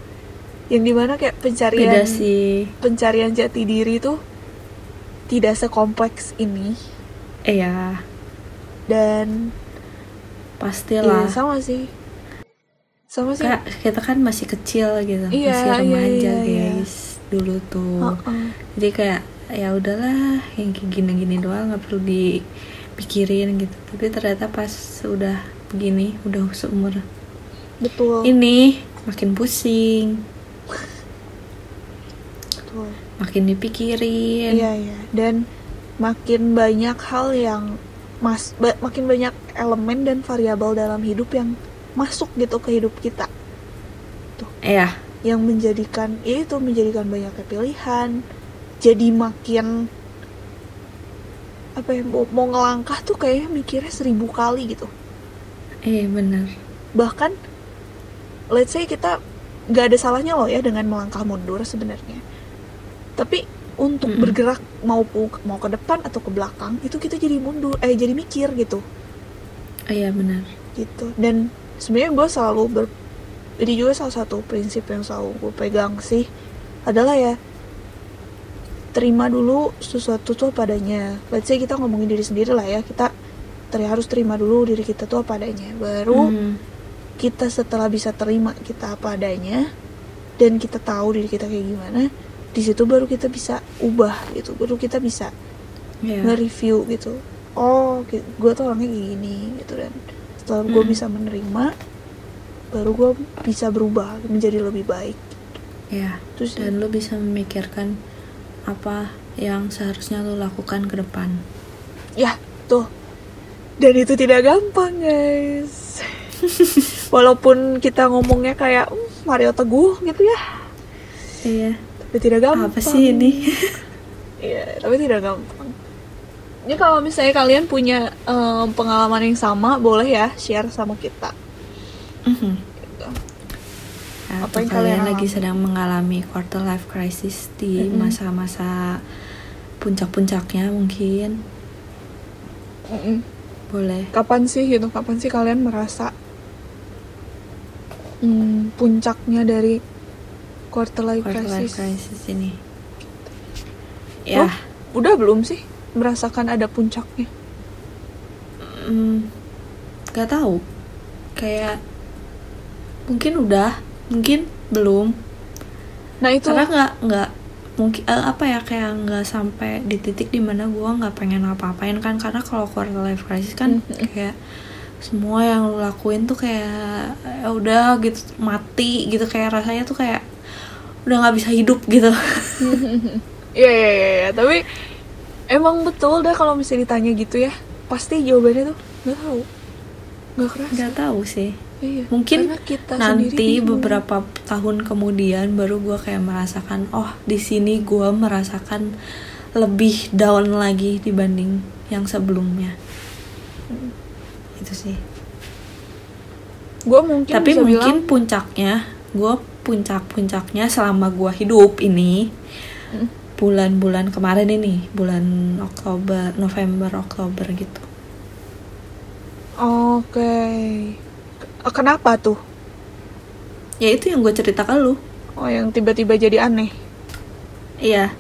yang di mana kayak pencarian beda sih. pencarian jati diri tuh tidak sekompleks ini. Iya. Dan pastilah. Ya sama sih. Sama sih. Kak, kita kan masih kecil gitu Iya, masih iya, remaja iya, iya. guys dulu tuh. Heeh. jadi kayak ya udahlah yang kayak gini-gini doang nggak perlu dipikirin gitu. Tapi ternyata pas udah begini udah seumur betul. ini makin pusing Betul. makin dipikirin. Iya iya. Dan makin banyak hal yang mas ba- makin banyak elemen dan variabel dalam hidup yang masuk gitu ke hidup kita. Iya. Yang menjadikan ya itu menjadikan banyak pilihan. Jadi makin apa ya mau, mau ngelangkah tuh kayaknya mikirnya seribu kali gitu. Iya benar. Bahkan let's say kita nggak ada salahnya loh ya dengan melangkah mundur sebenarnya tapi untuk Mm-mm. bergerak mau mau ke depan atau ke belakang itu kita jadi mundur eh jadi mikir gitu. Iya benar. Gitu. Dan sebenarnya gue selalu ber ini juga salah satu prinsip yang selalu gue pegang sih adalah ya terima dulu sesuatu tuh padanya. Let's say kita ngomongin diri sendiri lah ya kita teri harus terima dulu diri kita tuh apa adanya. Baru Hmm, kita setelah bisa terima kita apa adanya dan kita tahu diri kita kayak gimana di situ baru kita bisa ubah gitu baru kita bisa iya. nge-review gitu. Oh gue tuh orangnya kayak gini gitu dan setelah gue Mm. bisa menerima baru gue bisa berubah menjadi lebih baik. Iya. Terus dan lu bisa memikirkan apa yang seharusnya lu lakukan ke depan. Ya tuh. Dan itu tidak gampang guys. [LAUGHS] Walaupun kita ngomongnya kayak "Hmm, Mario Teguh gitu ya. Iya tapi tidak gampang apa sih ini [LAUGHS] Iya, tapi tidak gampang. Ini kalau misalnya kalian punya em, pengalaman yang sama, boleh ya share sama kita. Mhm. Gitu. Atau Apa yang kalian kalian lagi sedang mengalami quarter life crisis di Mm-mm. masa-masa puncak-puncaknya mungkin Mm-mm. boleh Kapan sih gitu? Kapan sih kalian merasa hmm, puncaknya dari quarter life quarter life crisis? crisis ini ya Oh, udah belum sih merasakan ada puncaknya? mm, gak tahu kayak mungkin udah mungkin belum Nah itu karena nggak nggak mungkin eh, apa ya kayak nggak sampai di titik di mana gue nggak pengen apa-apain kan karena kalau quarter life crisis kan Mhm. kayak semua yang lo lakuin tuh kayak ya udah gitu mati gitu kayak rasanya tuh kayak udah nggak bisa hidup gitu [LAUGHS] Iya iya iya iya. tapi emang betul dah kalau misalnya ditanya gitu ya, pasti jawabannya tuh nggak tahu, nggak kerasa. nggak tahu sih Iya, mungkin kita nanti bingung. beberapa tahun kemudian baru gue kayak merasakan oh di sini gue merasakan lebih down lagi dibanding yang sebelumnya Hmm. itu sih gue mungkin tapi mungkin bilang, puncaknya gue puncak puncaknya selama gue hidup ini. Mm. bulan-bulan kemarin ini bulan Oktober November Oktober gitu. Oke. K- kenapa tuh? Ya itu yang gue cerita ke lu. Oh yang tiba-tiba jadi aneh. Iya,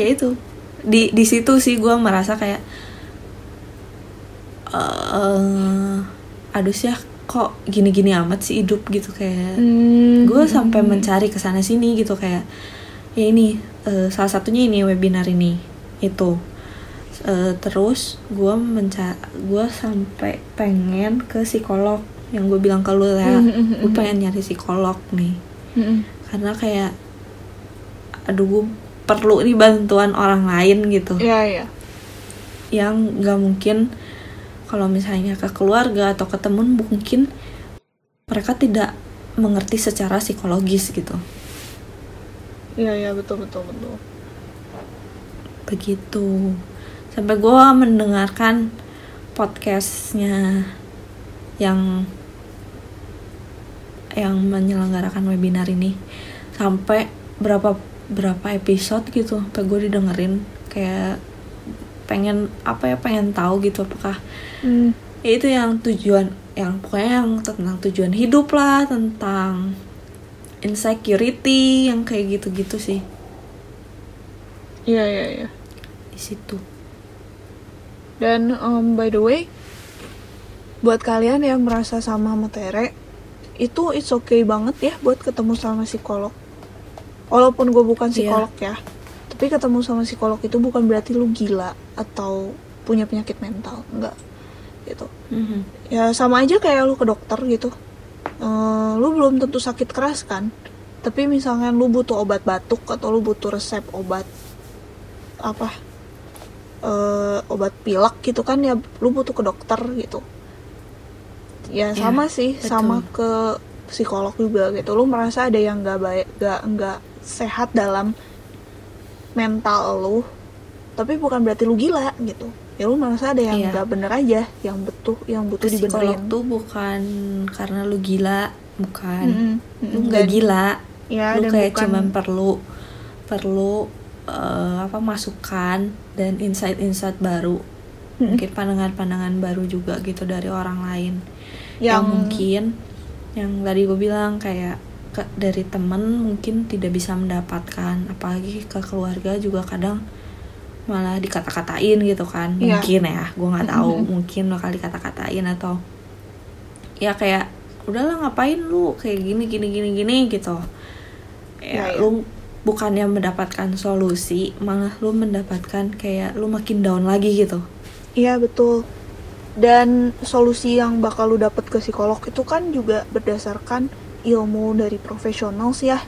ya itu. Di di situ sih gue merasa kayak, eh aduh sih kok gini-gini amat sih hidup gitu kayak, Hmm. gue sampai mencari ke sana sini gitu kayak, ya ini eh, salah satunya ini webinar ini itu, Eh, terus gue menca gue sampai pengen ke psikolog yang gue bilang ke lu ya, Hmm, hmm, hmm, gue hmm. pengen nyari psikolog nih Mm-mm. karena kayak aduh gue perlu nih bantuan orang lain gitu Iya iya yang nggak mungkin kalau misalnya ke keluarga atau ke temen mungkin mereka tidak mengerti secara psikologis gitu. Iya iya betul betul betul. Begitu. Sampai gue mendengarkan podcastnya yang yang menyelenggarakan webinar ini. Sampai berapa berapa episode gitu sampai gue didengerin. Kayak pengen apa ya pengen tahu gitu apakah Hmm. ya itu yang tujuan yang pokoknya yang tentang tujuan hidup lah tentang insecurity yang kayak gitu-gitu sih iya iya iya di situ Dan um, by the way, buat kalian yang merasa sama sama Tere, itu it's okay banget ya buat ketemu sama psikolog. Walaupun gue bukan Iya. psikolog ya, tapi ketemu sama psikolog itu bukan berarti lu gila atau punya penyakit mental, enggak gitu. Mhm. Ya sama aja kayak lu ke dokter gitu. Eh, lu belum tentu sakit keras kan, tapi misalnya lu butuh obat batuk atau lu butuh resep obat apa eh, obat pilek gitu kan ya lu butuh ke dokter gitu ya Iya, sama sih betul. sama ke psikolog juga gitu lu merasa ada yang nggak baik nggak nggak sehat dalam mental lu tapi bukan berarti lu gila gitu. Ya lu merasa ada yang Iya. nggak bener aja yang butuh yang butuh psikolog dibenerin. tuh bukan karena lu gila bukan. Mm-mm, lu nggak gila. ya lu kayak bukan cuman perlu perlu eh, apa masukan dan insight-insight baru. Mm-mm. mungkin pandangan-pandangan baru juga gitu dari orang lain. Yang, yang, mungkin yang tadi gue bilang kayak dari temen mungkin tidak bisa mendapatkan apalagi ke keluarga juga kadang malah dikata-katain gitu kan Iya. mungkin ya gue nggak tahu Mm-mm. mungkin bakal dikata-katain atau ya kayak udahlah ngapain lu kayak gini gini gini gini gitu Ya, ya, ya. lu bukannya mendapatkan solusi malah lu mendapatkan kayak lu makin down lagi gitu Iya betul. Dan solusi yang bakal lu dapet ke psikolog itu kan juga berdasarkan ilmu dari profesional sih ya,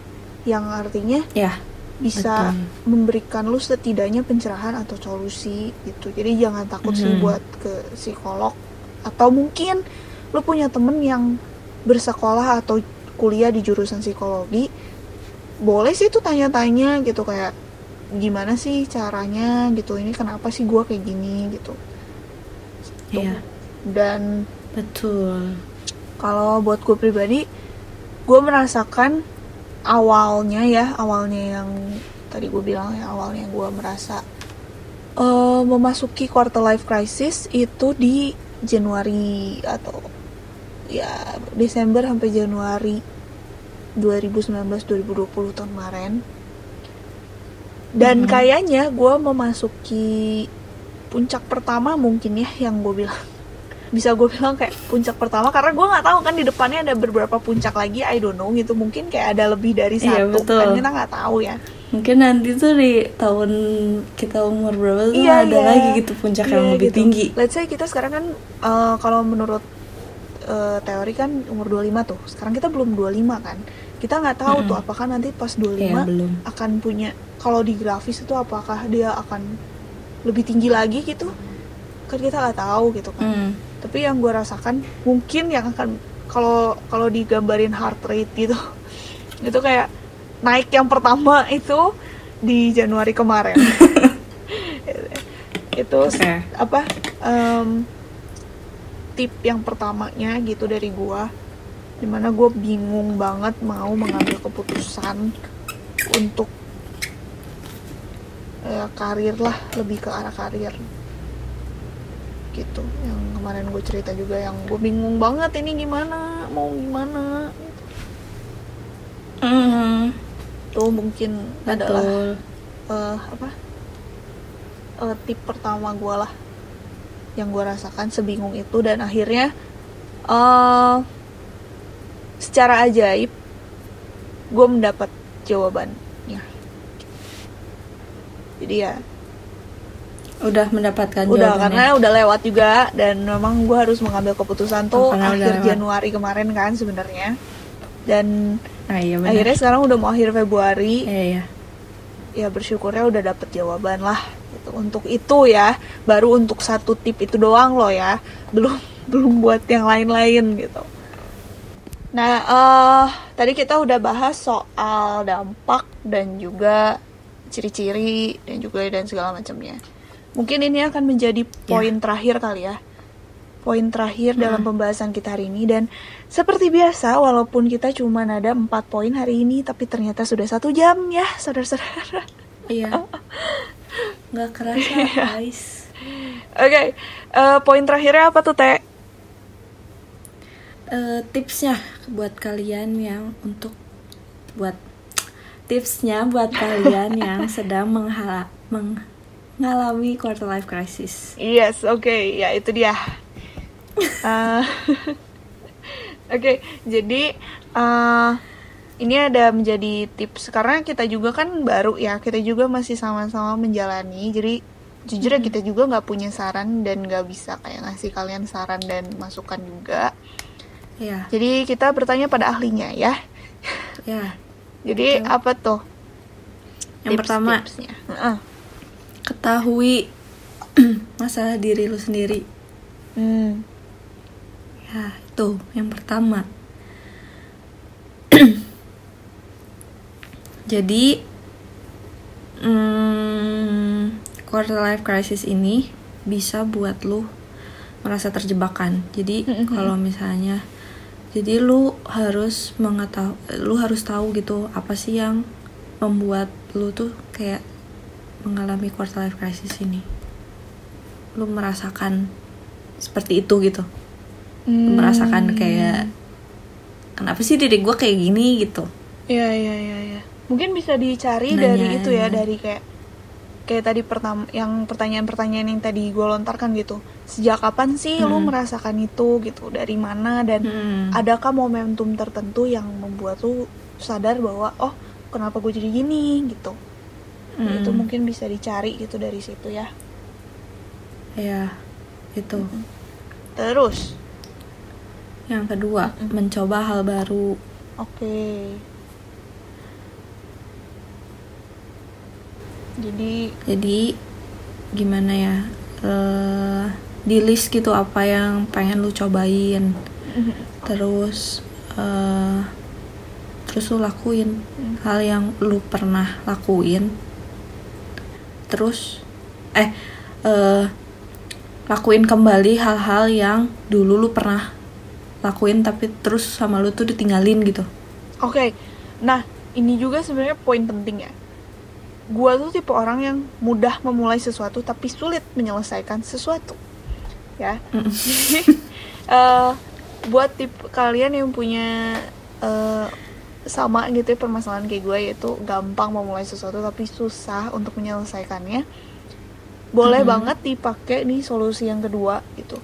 yang artinya ya bisa Betul. memberikan lu setidaknya pencerahan atau solusi gitu. Jadi jangan takut sih Mhm. buat ke psikolog atau mungkin lu punya temen yang bersekolah atau kuliah di jurusan psikologi, boleh sih tuh tanya-tanya gitu kayak gimana sih caranya gitu ini kenapa sih gua kayak gini gitu. Iya, dan betul. kalau buat gue pribadi gue merasakan awalnya ya awalnya yang tadi gue bilang ya awalnya gue merasa eh, memasuki quarter life crisis itu di Januari atau ya Desember sampai Januari 2019-2020 tahun kemarin dan Mhm. kayaknya gue memasuki puncak pertama mungkin ya yang gue bilang bisa gue bilang kayak puncak pertama karena gue nggak tahu kan di depannya ada beberapa puncak lagi I don't know gitu mungkin kayak ada lebih dari Iya, satu betul. kan kita nggak tahu ya Mungkin nanti tuh di tahun kita umur berapa tuh Iya, ada iya. lagi gitu puncak yang Iya, lebih gitu. tinggi. let's say kita sekarang kan eh, kalau menurut eh, teori kan umur 25 tuh sekarang kita belum 25 kan kita nggak tahu Mm-mm. tuh apakah nanti pas 25 Iya, belum. akan punya kalau di grafis itu apakah dia akan lebih tinggi lagi gitu kan kita nggak tahu gitu kan Hmm. Tapi yang gue rasakan mungkin yang akan kalau kalau digambarin heart rate gitu [LAUGHS] itu kayak naik yang pertama itu di Januari kemarin [LAUGHS] itu Oke. apa em, tip yang pertamanya gitu dari gua di mana gue bingung banget mau mengambil keputusan untuk ya, karir lah lebih ke arah karir gitu. Yang kemarin gue cerita juga yang gue bingung banget ini gimana mau gimana. Hmm, tuh mungkin adalah betul. eh, apa? Eh, tip pertama gue lah yang gue rasakan sebingung itu dan akhirnya eh secara ajaib gue mendapat jawabannya. Jadi ya Udah mendapatkan udah jawabannya. karena udah lewat juga dan memang gue harus mengambil keputusan tuh Oh, akhir lewat. Januari kemarin kan sebenarnya dan Nah, iya benar. akhirnya sekarang udah mau akhir Februari Iya, iya. ya bersyukurnya udah dapet jawaban lah gitu. untuk itu ya baru untuk satu tip itu doang loh ya belum [LAUGHS] belum buat yang lain-lain gitu nah eh tadi kita udah bahas soal dampak dan juga ciri-ciri dan juga dan segala macamnya mungkin ini akan menjadi poin terakhir kali ya poin terakhir dalam pembahasan kita hari ini dan seperti biasa walaupun kita cuma ada empat poin hari ini tapi ternyata sudah satu jam ya saudara-saudara Iya. [LAUGHS] Nggak kerasa, guys. Oke, eh, poin terakhirnya apa tuh Teh? Eh, tipsnya buat kalian yang untuk buat tipsnya buat kalian yang [LAUGHS] sedang menghala, mengalami quarter life crisis. Yes, oke, ya itu dia. Eh, [LAUGHS] Oke, jadi eh, ini ada menjadi tips karena kita juga kan baru ya, kita juga masih sama-sama menjalani. Jadi jujur ya kita juga nggak punya saran dan nggak bisa kayak ngasih kalian saran dan masukan juga. Ya, Jadi kita bertanya pada ahlinya ya. ya. [LAUGHS] Jadi Betul. apa tuh? Yang pertama, Tips-tipsnya. Heeh. Ketahui [CLEARS THROAT] masalah diri lu sendiri. Hmm. Ya, itu yang pertama. [CLEARS THROAT] Jadi, hmm, quarter life crisis ini bisa buat lu merasa terjebakan. Jadi, Mhm. kalau misalnya, jadi lu harus mengetahui, lu harus tahu gitu apa sih yang membuat lu tuh kayak mengalami quarter life crisis ini. Lu merasakan seperti itu gitu Hmm. merasakan kayak kenapa sih diri gue kayak gini gitu Iya iya iya iya. Mungkin bisa dicari Nanya. dari itu ya dari kayak kayak tadi pertama yang pertanyaan-pertanyaan yang tadi gue lontarkan gitu. Sejak kapan sih lu Hmm. merasakan itu gitu? Dari mana dan Hmm. adakah momentum tertentu yang membuat lu sadar bahwa oh kenapa gue jadi gini gitu. Hmm. Itu mungkin bisa dicari gitu dari situ ya. ya itu Terus, yang kedua Mm-mm. mencoba hal baru oke. Jadi jadi gimana ya eh di list gitu apa yang pengen lu cobain terus eh terus lu lakuin Hmm. hal yang lu pernah lakuin terus eh eh lakuin kembali hal-hal yang dulu lu pernah lakuin tapi terus sama lu tuh ditinggalin gitu Oke, nah ini juga sebenarnya poin penting ya. Gua tuh tipe orang yang mudah memulai sesuatu tapi sulit menyelesaikan sesuatu, ya. Mm-mm. Jadi [LAUGHS] eh, buat tipe kalian yang punya eh, sama gitu ya permasalahan kayak gue yaitu gampang memulai sesuatu tapi susah untuk menyelesaikannya, boleh Mhm. banget dipakai nih solusi yang kedua gitu.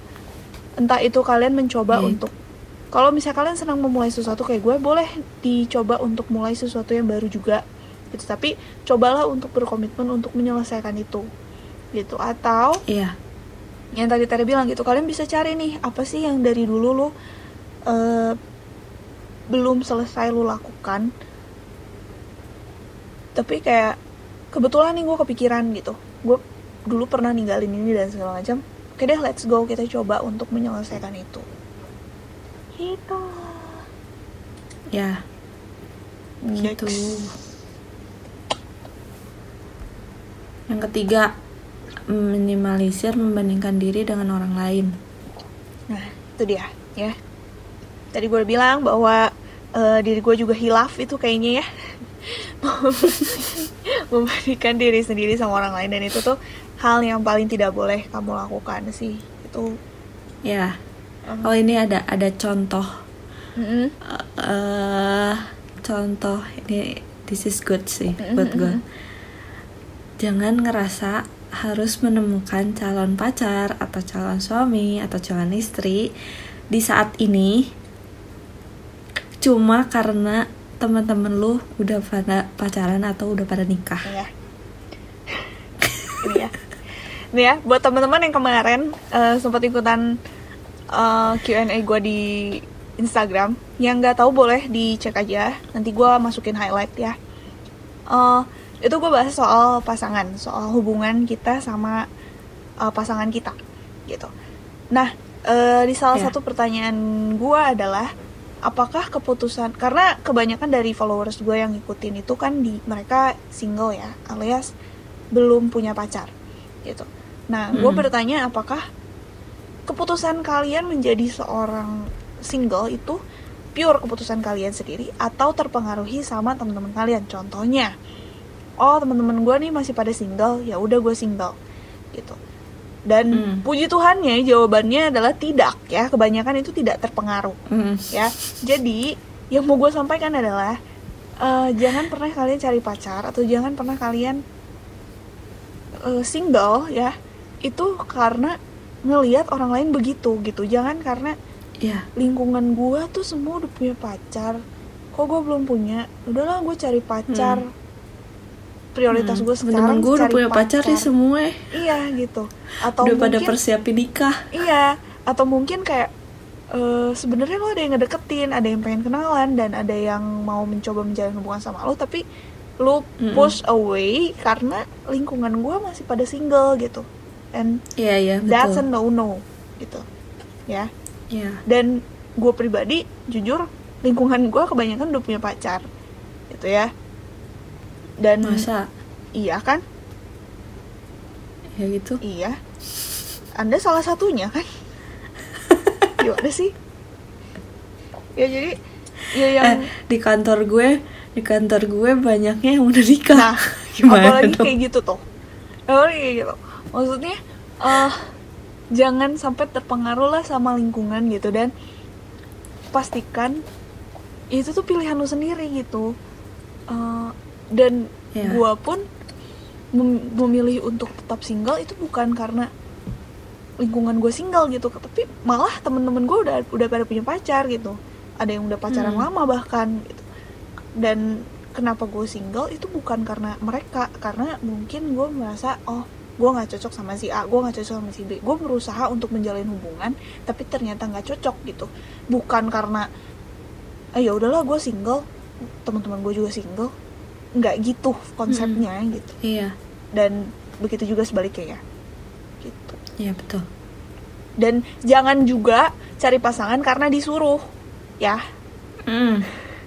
Entah itu kalian mencoba Iya. untuk kalau misalnya kalian senang memulai sesuatu kayak gue boleh dicoba untuk mulai sesuatu yang baru juga gitu tapi cobalah untuk berkomitmen untuk menyelesaikan itu gitu atau iya yang tadi tadi bilang gitu kalian bisa cari nih apa sih yang dari dulu lo belum selesai lo lakukan. Tapi kayak kebetulan nih gue kepikiran gitu. Gue dulu pernah ninggalin ini dan segala macam. Oke deh let's go. Kita coba untuk menyelesaikan itu. Gitu. Ya. Gitu. Yang ketiga minimalisir membandingkan diri dengan orang lain. Nah, itu dia ya. Tadi gue bilang bahwa eh, diri gue juga hilaf itu kayaknya ya. [LAUGHS] Membandingkan diri sendiri sama orang lain dan itu tuh hal yang paling tidak boleh kamu lakukan sih. Itu ya em, oh ini ada ada contoh mm-mm, eh contoh ini this is good sih Mm-mm, buat gue mm-mm. jangan ngerasa harus menemukan calon pacar atau calon suami atau calon istri di saat ini cuma karena teman-teman lu udah pada pacaran atau udah pada nikah ya. Ini ya. Ini ya, buat teman-teman yang kemarin eh, sempat ikutan eh, Q&A gue di Instagram, yang nggak tahu boleh dicek aja. Nanti gue masukin highlight ya. Eh, itu gue bahas soal pasangan, soal hubungan kita sama eh, pasangan kita, gitu. Nah, eh, di salah Ya. satu pertanyaan gue adalah apakah keputusan karena kebanyakan dari followers gue yang ngikutin itu kan di mereka single ya alias belum punya pacar gitu. Nah gue Hmm. bertanya apakah keputusan kalian menjadi seorang single itu pure keputusan kalian sendiri atau terpengaruhi sama teman-teman kalian? Contohnya oh teman-teman gue nih masih pada single ya udah gue single gitu dan Hmm. puji Tuhannya jawabannya adalah tidak ya. Kebanyakan itu tidak terpengaruh Mm. ya. Jadi yang mau gue sampaikan adalah eh, jangan pernah kalian cari pacar atau jangan pernah kalian eh, single ya. Itu karena ngelihat orang lain begitu gitu. Jangan karena ya lingkungan gue tuh semua udah punya pacar. Kok gue belum punya? Udahlah gue cari pacar prioritas gue sekarang Hmm. temen gue udah punya pacar nih semua. Iya gitu. Atau udah pada mungkin persiapin nikah. Iya, atau mungkin kayak eh, sebenarnya lo ada yang ngedeketin ada yang pengen kenalan dan ada yang mau mencoba menjalin hubungan sama lo tapi lo push away karena lingkungan gue masih pada single gitu. And Iya iya that's a no no gitu. Ya. Iya. dan gue pribadi jujur lingkungan gue kebanyakan udah punya pacar gitu ya dan Masa? iya kan? Ya gitu? iya. Anda salah satunya kan? [LAUGHS] Gimana sih? Ya jadi ya yang Eh, di kantor gue, di kantor gue banyaknya yang udah nikah. nah [LAUGHS] Gimana apalagi dong? kayak gitu tuh? Apalagi kayak gitu. Maksudnya eh jangan sampai terpengaruh lah sama lingkungan gitu. Dan pastikan itu tuh pilihan lu sendiri gitu. Eh, dan Iya. gua pun mem- memilih untuk tetap single itu bukan karena lingkungan gue single gitu tapi malah temen-temen gue udah udah pada punya pacar gitu. Ada yang udah pacaran Hmm. lama bahkan gitu. Dan kenapa gue single itu bukan karena mereka karena mungkin gue merasa oh gue nggak cocok sama si A gue nggak cocok sama si B. Gue berusaha untuk menjalin hubungan tapi ternyata nggak cocok gitu. Bukan karena ah ya udahlah gue single. Teman-teman gue juga single nggak gitu konsepnya gitu. Iya, dan begitu juga sebaliknya ya. Gitu. Iya betul. dan jangan juga cari pasangan karena disuruh ya. Hmm,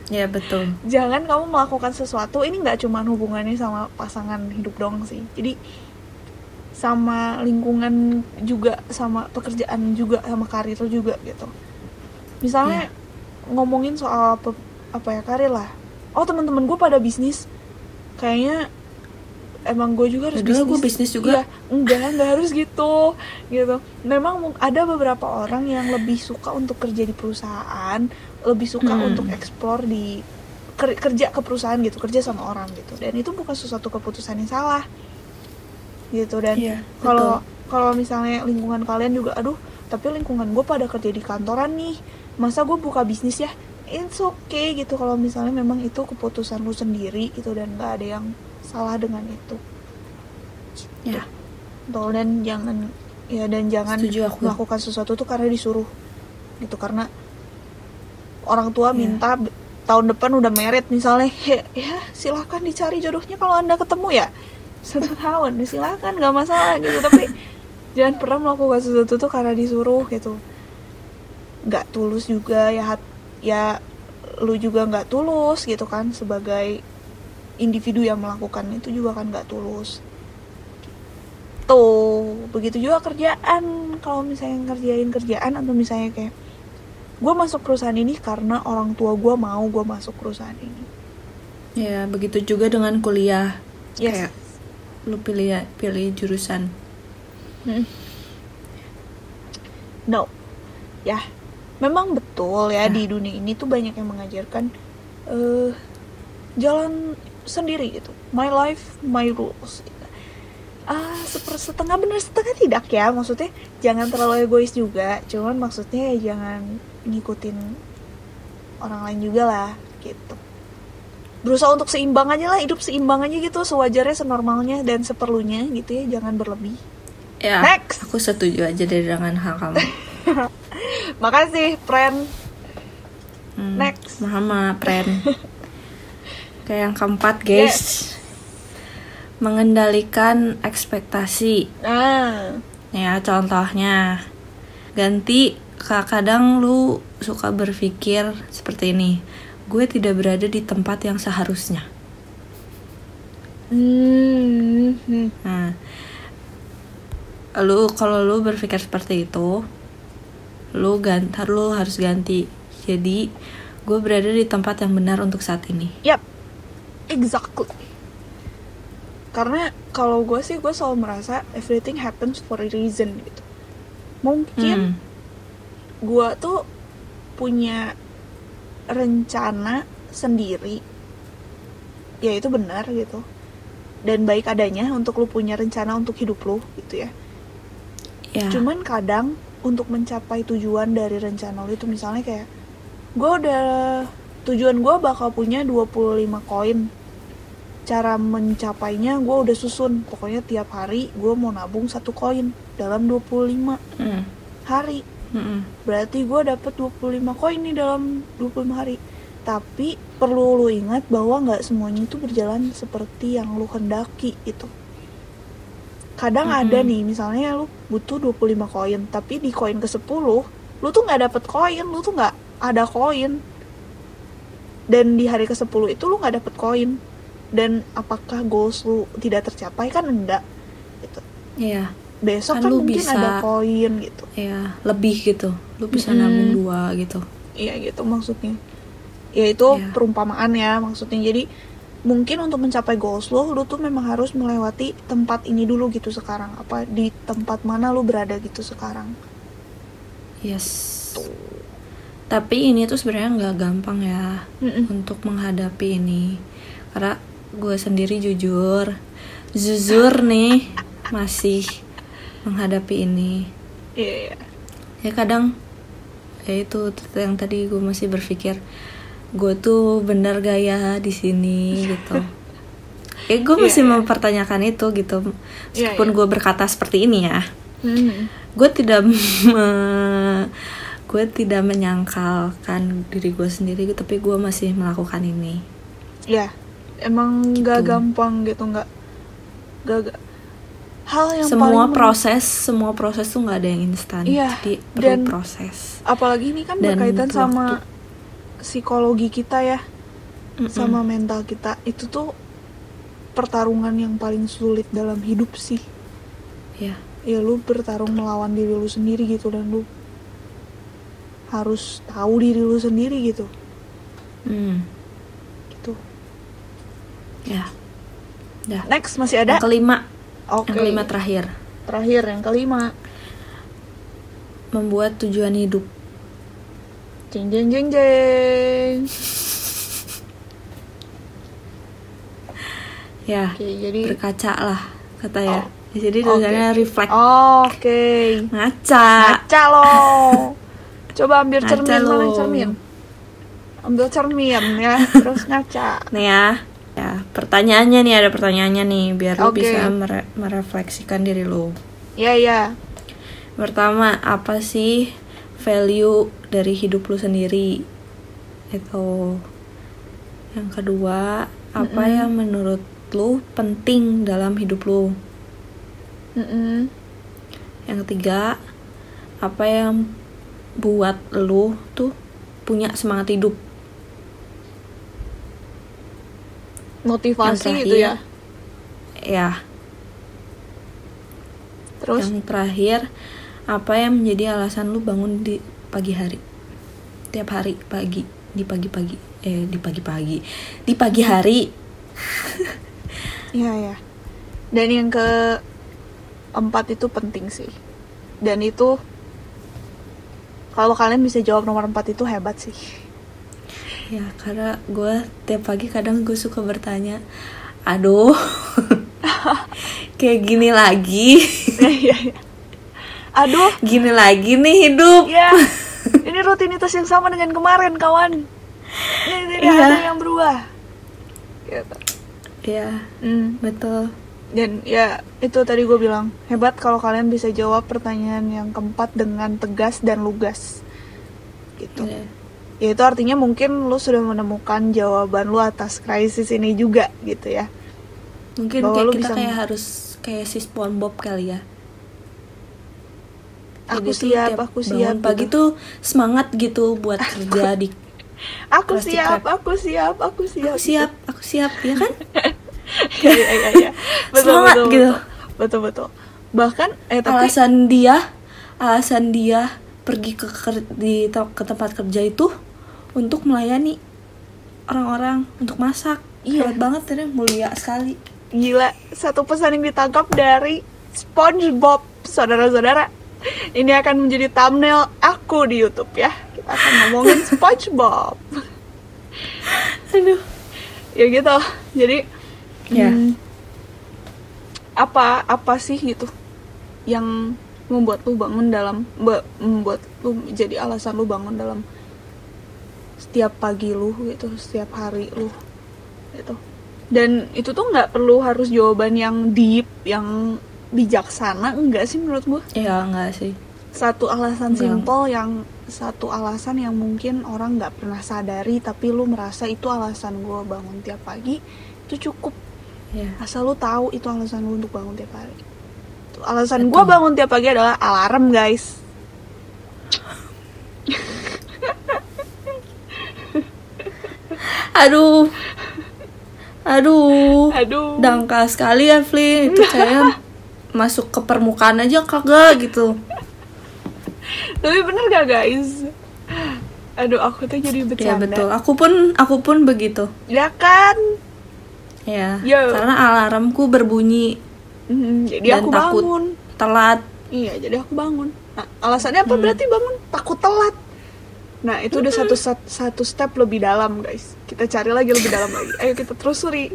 iya betul. jangan kamu melakukan sesuatu ini nggak cuma hubungannya sama pasangan hidup dong sih. Jadi sama lingkungan juga sama pekerjaan juga sama karir juga gitu. Misalnya ngomongin soal apa, apa ya karir lah. Oh teman-teman gue pada bisnis kayaknya emang gue juga harus bisnis gue bisnis juga. Iya, enggak enggak harus gitu gitu memang ada beberapa orang yang lebih suka untuk kerja di perusahaan lebih suka Hmm. untuk eksplor di ker- kerja ke perusahaan gitu kerja sama orang gitu dan itu bukan sesuatu keputusan yang salah gitu dan Iya, kalau betul. kalau misalnya lingkungan kalian juga aduh tapi lingkungan gue pada kerja di kantoran nih masa gue buka bisnis ya it's okay gitu kalau misalnya memang itu keputusan lu sendiri gitu dan nggak ada yang salah dengan itu Ya, Betul, dan jangan ya dan jangan Setuju aku. melakukan sesuatu tuh karena disuruh gitu karena orang tua Iya. minta tahun depan udah merit misalnya ya, ya silahkan dicari jodohnya kalau anda ketemu ya satu [LAUGHS] tahun silahkan nggak masalah gitu tapi jangan pernah melakukan sesuatu tuh karena disuruh gitu nggak tulus juga ya hat- ya lu juga nggak tulus gitu kan sebagai individu yang melakukan itu juga kan nggak tulus tuh begitu juga kerjaan kalau misalnya ngerjain kerjaan atau misalnya kayak gue masuk perusahaan ini karena orang tua gue mau gue masuk perusahaan ini ya begitu juga dengan kuliah. Yes. Kayak lu pilih pilih jurusan. Mm. no ya memang betul ya di dunia ini tuh banyak yang mengajarkan eh jalan sendiri gitu. My life my rules. Ah seper setengah benar setengah tidak ya maksudnya jangan terlalu egois juga. Cuman maksudnya ya jangan ngikutin orang lain juga lah gitu. Berusaha untuk seimbang aja lah hidup seimbang aja gitu sewajarnya senormalnya dan seperlunya gitu ya jangan berlebih. Ya, Next. aku setuju aja deh dengan hal kamu. [LAUGHS] [LAUGHS] makasih friend Hmm, Next. Mama, friend. [LAUGHS] Kayak yang keempat, guys. Mengendalikan ekspektasi. ah Ya, contohnya ganti ka- kadang lu suka berpikir seperti ini. Gue tidak berada di tempat yang seharusnya. hmm. Nah, lu kalau lu berpikir seperti itu, lu ganti, lu harus ganti. Jadi, gue berada di tempat yang benar untuk saat ini. Yap, exactly. Karena kalau gue sih gue selalu merasa everything happens for a reason gitu. Mungkin Hmm. gue tuh punya rencana sendiri, ya itu benar gitu. Dan baik adanya untuk lu punya rencana untuk hidup lu gitu ya. Ya. Cuman kadang untuk mencapai tujuan dari rencana lu itu misalnya kayak gue udah tujuan gue bakal punya 25 koin. Cara mencapainya gue udah susun. Pokoknya tiap hari gue mau nabung satu koin dalam 25 Hmm. hari. Mm-mm. berarti gue dapet 25 koin nih dalam 25 hari tapi perlu lu ingat bahwa nggak semuanya itu berjalan seperti yang lu hendaki itu kadang Mm-mm. ada nih misalnya lu butuh 25 koin tapi di koin ke 10 lu tuh nggak dapet koin lu tuh nggak ada koin dan di hari ke 10 itu lu nggak dapet koin dan apakah goals lu tidak tercapai kan enggak gitu Iya, besok Kan kan, lu mungkin bisa- ada koin gitu iya, lebih gitu. Lu bisa Mm-mm. nabung dua gitu. Iya gitu maksudnya. Ya itu Iya. perumpamaan ya maksudnya. Jadi mungkin untuk mencapai goals lo, lo tuh memang harus melewati tempat ini dulu gitu sekarang. Apa di tempat mana lo berada gitu sekarang. Yes. Tapi ini tuh sebenarnya nggak gampang ya Mm-mm. untuk menghadapi ini. Karena gue sendiri jujur, jujur nih masih menghadapi ini. Iya, iya. Ya kadang ya itu yang tadi gue masih berpikir gue tuh bener gaya di sini gitu. [LAUGHS] Eh gue Iya, masih iya. mempertanyakan itu gitu. Iya, Meskipun iya. gue berkata seperti ini ya. Mm-mm. gue tidak [LAUGHS] me- gue tidak menyangkalkan diri gue sendiri tapi gue masih melakukan ini Ya, emang nggak Gitu. gampang gitu nggak nggak nggak- hal yang semua paling men- proses semua proses tuh nggak ada yang instan Iya, jadi perlu dan- proses apalagi ini kan dan berkaitan sama waktu. Psikologi kita ya. Mm-mm. sama mental kita itu tuh pertarungan yang paling sulit dalam hidup sih. Ya ya lu bertarung melawan diri lu sendiri gitu dan lu harus tahu diri lu sendiri gitu. Hmm, gitu. Ya. Dah next masih ada? Yang kelima. Oke. yang kelima terakhir. Terakhir yang kelima. Membuat tujuan hidup jeng jeng jeng jeng ya oke jadi berkaca lah kata ya Oh. jadi tulisannya oke. reflect oke ngaca ngaca lo coba ambil Ngaca cermin mana lo. cermin ambil cermin ya [LAUGHS] terus ngaca Nih ya, ya pertanyaannya nih ada pertanyaannya nih biar lu Oke. bisa mere- merefleksikan diri lu. ya ya Pertama, apa sih value dari hidup lu sendiri? Itu. Yang kedua, apa Mm-mm. yang menurut lu penting dalam hidup lu? Mm-mm. Yang ketiga, apa yang buat lu tuh punya semangat hidup? motivasi Yang gitu ya Ya, terus Yang terakhir, apa yang menjadi alasan lu bangun di pagi hari? Tiap hari pagi, di pagi-pagi, eh di pagi-pagi, di pagi hari. Iya ya. Dan yang ke empat itu penting sih. Dan itu kalau kalian bisa jawab nomor empat itu hebat sih. Ya, karena gue tiap pagi kadang gue suka bertanya, aduh, [LAUGHS] kayak gini lagi, [LAUGHS] Iya iya. Aduh, gini lagi nih hidup. ya. [LAUGHS] Ini rutinitas yang sama dengan kemarin, kawan. Ini tidak Iya. ada yang berubah. Gitu. Ya, Hmm. betul. Dan ya itu tadi gue bilang hebat kalau kalian bisa jawab pertanyaan yang keempat dengan tegas dan lugas. Gitu. Ya. ya itu artinya mungkin lu sudah menemukan jawaban lu atas krisis ini juga gitu ya Mungkin Bahwa kayak kita bisa- kayak harus kayak si SpongeBob kali ya. Aku Jadi siap aku siap. pagi gitu. tuh semangat gitu buat kerja di [LAUGHS] aku siap wrap. aku siap aku siap. Aku siap aku siap ya kan? [LAUGHS] Iya iya iya. [LAUGHS] Betul Semangat betul, gitu. betul betul bahkan eh tapi alasan dia alasan dia pergi ke ker- di ke tempat kerja itu untuk melayani orang-orang untuk masak. Iya. hebat banget ya mulia sekali. Gila satu pesan yang ditangkap dari SpongeBob saudara-saudara ini akan menjadi thumbnail aku di YouTube ya. Kita akan ngomongin SpongeBob. Aduh. Ya gitu. Jadi Ya. hmm, apa apa sih gitu yang membuat lu bangun dalam membuat lu jadi alasan lu bangun dalam setiap pagi lu gitu setiap hari lu gitu. Dan itu tuh nggak perlu harus jawaban yang deep yang bijaksana enggak sih menurut gua? Ya enggak sih. Satu alasan simpel yang satu alasan yang mungkin orang nggak pernah sadari tapi lu merasa itu alasan gue bangun tiap pagi itu cukup. Ya asal lu tahu itu alasan lu untuk bangun tiap hari. Alasan gue bangun tiap pagi adalah alarm guys. Aduh. Aduh. Aduh. Dangkal sekali ya Fli itu saya [LAUGHS] masuk ke permukaan aja kagak gitu. Tapi bener gak guys? Aduh aku tuh jadi ya bercanda. betul. Aku pun aku pun begitu. Ya kan? Ya Yo. karena alarmku berbunyi Hmm, jadi Dan aku takut. bangun. telat. Iya jadi aku bangun. Nah, alasannya apa? Hmm. berarti bangun takut telat. Nah itu udah satu sat- satu step lebih dalam guys. Kita cari lagi lebih dalam lagi. Ayo kita telusuri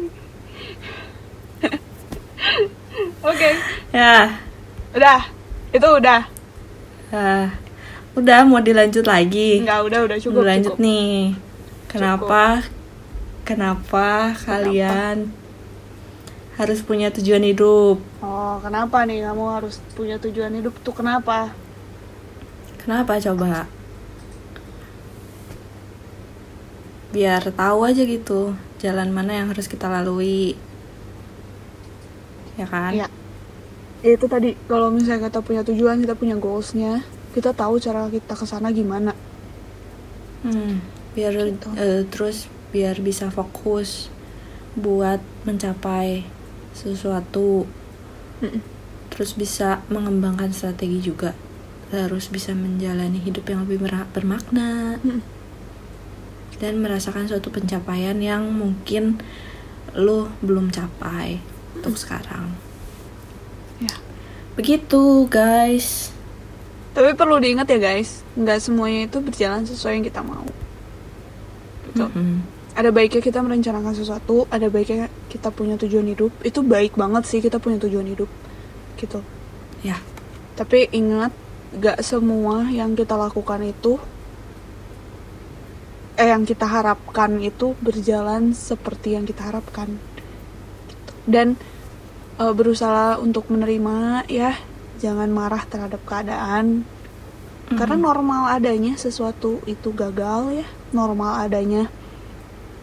[LAUGHS] oke. Ya. Udah. Itu udah. Ah, udah mau dilanjut lagi. Enggak, udah udah cukup lanjut cukup. nih. Kenapa kenapa? kalian harus punya tujuan hidup? Oh kenapa nih kamu harus punya tujuan hidup tuh kenapa? Kenapa coba? Biar tahu aja gitu jalan mana yang harus kita lalui ya kan Iya. Ya, itu tadi kalau misalnya kita punya tujuan kita punya goalsnya kita tahu cara kita ke sana gimana Hmm, biar Gitu. eh, terus biar bisa fokus buat mencapai sesuatu Mm-mm. terus bisa mengembangkan strategi juga terus bisa menjalani hidup yang lebih bermakna Mm-mm. dan merasakan suatu pencapaian yang mungkin lo belum capai untuk sekarang ya begitu guys Tapi perlu diingat ya guys, nggak semuanya itu berjalan sesuai yang kita mau. Gitu. Mm-mm. Ada baiknya kita merencanakan sesuatu, ada baiknya kita punya tujuan hidup. Itu baik banget sih kita punya tujuan hidup, gitu. ya Tapi ingat, nggak semua yang kita lakukan itu, eh yang kita harapkan itu berjalan seperti yang kita harapkan. Gitu. Dan eh, berusaha untuk menerima ya, jangan marah terhadap keadaan, karena Mm-mm. normal adanya sesuatu itu gagal ya. Normal adanya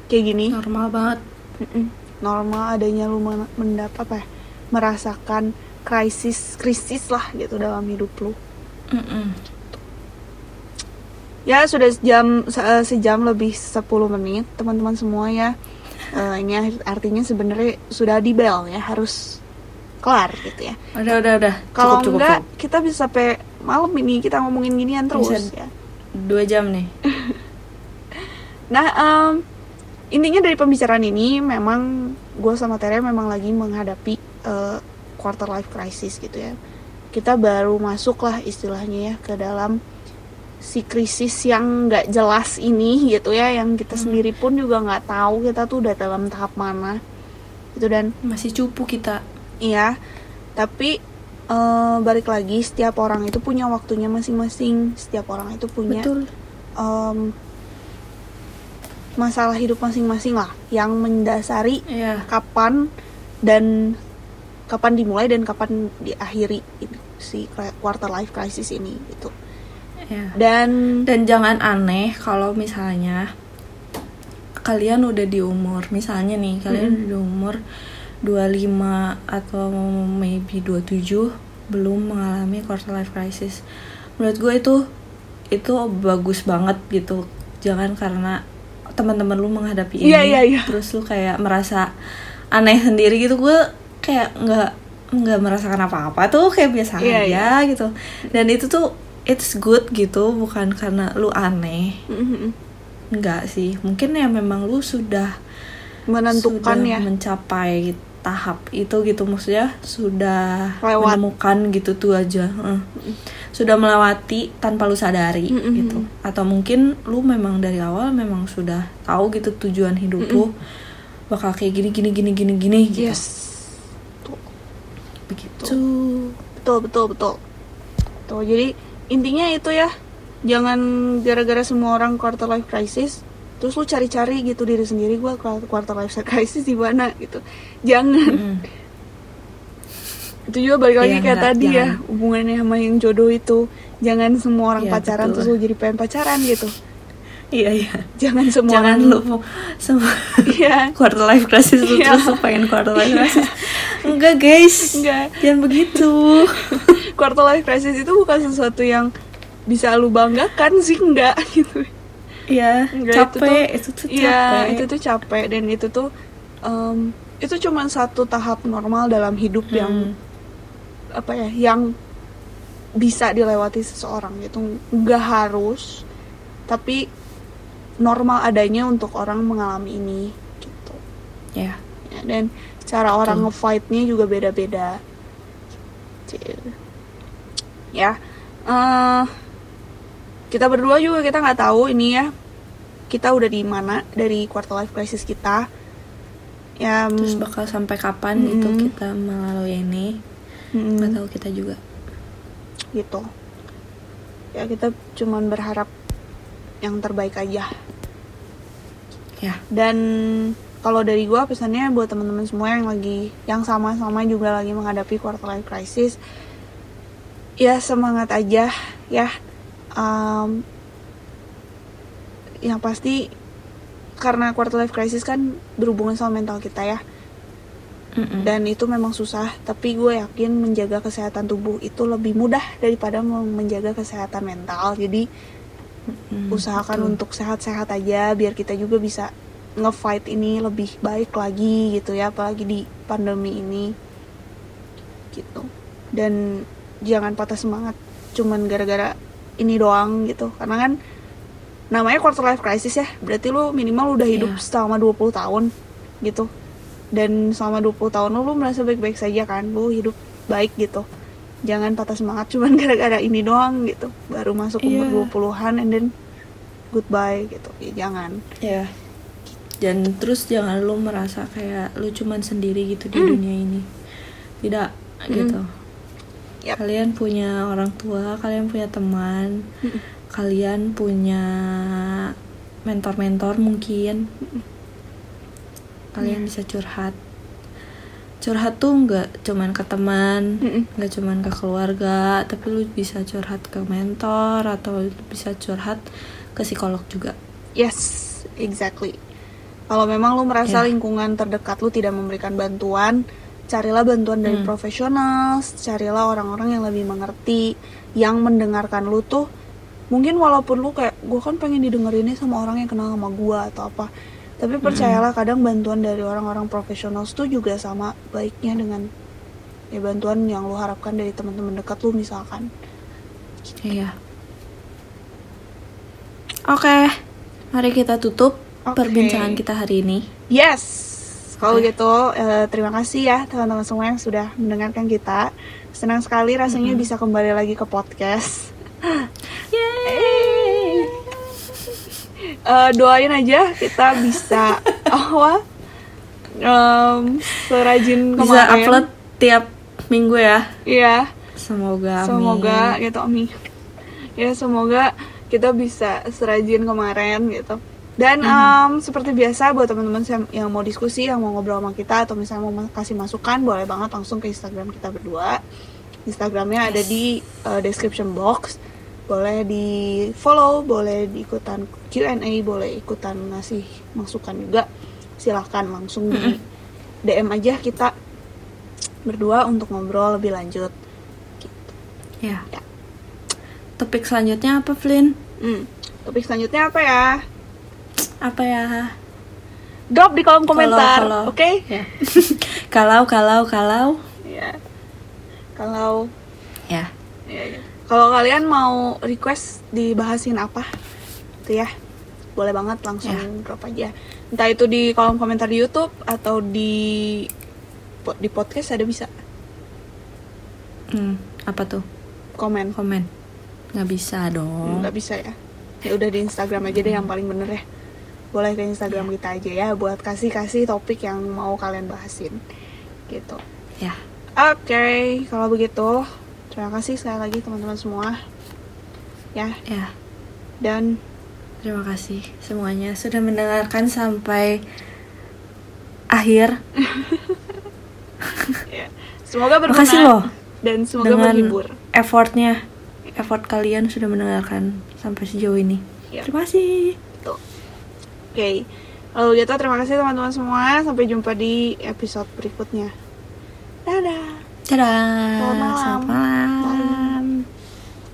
kayak gini. Normal banget. Mm-mm. normal adanya lu men- mendap apa ya merasakan krisis krisis lah gitu dalam hidup lu. Mm-mm. ya sudah sejam se- eh, sejam lebih 10 menit teman-teman semua ya. Eh, ini art- artinya sebenarnya sudah di bel ya. Harus kelar gitu ya udah udah udah kalau enggak cukup. kita bisa sampai malam ini kita ngomongin ginian terus Bisa. ya dua jam nih [LAUGHS] Nah, em, intinya dari pembicaraan ini memang gue sama Tere memang lagi menghadapi eh, quarter life crisis gitu ya. Kita baru masuk lah istilahnya ya ke dalam si krisis yang nggak jelas ini gitu ya, yang kita Hmm. sendiri pun juga nggak tahu kita tuh udah dalam tahap mana gitu dan masih cupu kita iya. Tapi eh, balik lagi setiap orang itu punya waktunya masing-masing, setiap orang itu punya betul em, masalah hidup masing-masing lah yang mendasari ya kapan dan kapan dimulai dan kapan diakhiri si quarter life crisis ini gitu ya dan dan jangan aneh kalau misalnya kalian udah di umur misalnya nih kalian Mm-mm. udah di umur 25 atau maybe 27 belum mengalami quarter life crisis. Menurut gue itu itu bagus banget gitu. Jangan karena teman-teman lu menghadapi ini Iya, iya, iya. terus lu kayak merasa aneh sendiri gitu. Gue kayak nggak nggak merasakan apa-apa tuh kayak biasa Iya, aja gitu. Dan itu tuh it's good gitu bukan karena lu aneh. Enggak sih. Mungkin ya memang lu sudah menentukan sudah ya. mencapai tahap itu gitu maksudnya sudah Lewat. menemukan gitu tuh aja eh. sudah melewati tanpa lu sadari Mm-mm. gitu. Atau mungkin lu memang dari awal memang sudah tahu gitu tujuan hidup lu bakal kayak gini gini gini gini gini gitu. Yes. Begitu. Betul betul betul. Tuh jadi intinya itu ya jangan gara-gara semua orang quarter life crisis terus lu cari-cari gitu diri sendiri gua quarter life crisis di mana gitu. Jangan. Mm-mm. itu juga balik lagi Iya, kayak enggak, tadi ya jangan. hubungannya sama yang jodoh itu. Jangan semua orang Iya, pacaran betul. terus lu jadi pengen pacaran gitu. Iya iya. Jangan semua jangan orang lu mau semua iya. [LAUGHS] quarter life crisis lu Iya. terus lu pengen quarter life crisis. Enggak guys. Enggak. Jangan begitu. [LAUGHS] Quarter life crisis itu bukan sesuatu yang bisa lu banggakan sih enggak gitu Iya, Enggak, itu capek itu tuh, capek. Iya, itu tuh capek dan itu tuh em, itu cuma satu tahap normal dalam hidup yang Hmm. apa ya, yang bisa dilewati seseorang gitu. Nggak harus, tapi normal adanya untuk orang mengalami ini gitu. ya Ya, dan cara orang Betul. nge-fight-nya juga beda-beda. Ya, eh, kita berdua juga kita nggak tahu ini ya kita udah di mana dari quarter life crisis kita. Ya, terus mm, bakal sampai kapan gitu Mm-mm. kita melalui ini mm, nggak tahu kita juga gitu. Ya kita cuman berharap yang terbaik aja. ya Dan kalau dari gua pesannya buat teman-teman semua yang lagi yang sama-sama juga lagi menghadapi quarter life crisis, ya semangat aja ya. Am, yang pasti karena quarter life crisis kan berhubungan sama mental kita ya. Mm-mm. Dan itu memang susah, tapi gue yakin menjaga kesehatan tubuh itu lebih mudah daripada menjaga kesehatan mental. Jadi Mm, usahakan betul. untuk sehat-sehat aja biar kita juga bisa nge-fight ini lebih baik lagi gitu ya apalagi di pandemi ini gitu dan jangan patah semangat cuman gara-gara ini doang gitu. Karena kan namanya quarter life crisis ya. Berarti lu minimal udah hidup Iya. selama 20 tahun gitu. Dan selama 20 tahun lu, lu merasa baik-baik saja kan? Lu hidup baik gitu. Jangan patah semangat [LAUGHS] cuman gara-gara ini doang gitu. Baru masuk umur Iya. 20-an and then goodbye gitu. Ya jangan. Ya dan terus jangan lu merasa kayak lu cuman sendiri gitu di Mm. dunia ini. Tidak Mm. gitu Yap. kalian punya orang tua kalian punya teman Mm. kalian punya mentor-mentor mungkin. Kalian bisa curhat. Curhat tuh nggak cuman ke teman nggak cuman ke keluarga tapi lu bisa curhat ke mentor atau bisa curhat ke psikolog juga. Yes exactly. Kalau memang lu merasa Ya. lingkungan terdekat lu tidak memberikan bantuan carilah bantuan dari Hmm. profesional carilah orang-orang yang lebih mengerti yang mendengarkan lu tuh mungkin walaupun lu kayak gue kan pengen didengerinnya sama orang yang kenal sama gue atau apa tapi percayalah kadang bantuan dari orang-orang profesional itu juga sama baiknya dengan ya bantuan yang lu harapkan dari teman-teman dekat lu misalkan Iya. Oke, mari kita tutup Oke. perbincangan kita hari ini. Yes, kalau Oke. gitu eh, terima kasih ya teman-teman semua yang sudah mendengarkan kita. Senang sekali rasanya bisa kembali lagi ke podcast. [LAUGHS] Yeay. Eh, doain aja kita bisa [LAUGHS] apa? Em, serajin Bisa kemarin. upload tiap minggu ya. Iya, Semoga. amin. semoga gitu Ami. Ya semoga kita bisa serajin kemarin gitu. Dan em, seperti biasa buat teman-teman yang- mau diskusi, yang mau ngobrol sama kita atau misalnya mau kasih masukan, boleh banget langsung ke Instagram kita berdua. Instagramnya ada Yes. di eh, description box. Boleh di follow, boleh diikutan Q&A, boleh ikutan ngasih masukan juga. Silahkan langsung di DM aja kita berdua untuk ngobrol lebih lanjut. Ya. Ya. Topik selanjutnya apa, Flynn? Hmm. Topik selanjutnya apa ya? Apa ya? Drop di kolom komentar, oke? Ya. [LAUGHS] kalau, kalau, kalau. Ya. Kalau Ya. ya, ya. kalau kalian mau request dibahasin apa, tuh ya, boleh banget langsung Ya. drop aja. Entah itu di kolom komentar di YouTube atau di di podcast ada bisa Hmm, apa tuh? komen. Komen. Nggak bisa dong. Nggak bisa ya. Ya udah di Instagram aja deh yang paling bener ya. Boleh ke Instagram Iya. kita aja ya buat kasih-kasih topik yang mau kalian bahasin. Gitu. Ya. Oke, kalau begitu terima kasih sekali lagi teman-teman semua. Ya, Ya. dan Terima kasih semuanya sudah mendengarkan sampai akhir. [LAUGHS] ya, Semoga berguna Makasih loh dan semoga dengan menghibur. effortnya, effort kalian sudah mendengarkan sampai sejauh ini. Iya. Terima kasih. Oke. Lalu gitu terima kasih teman-teman semua. Sampai jumpa di episode berikutnya. Dadah. Dadah. Selamat malam. Selamat malam.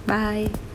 Bye.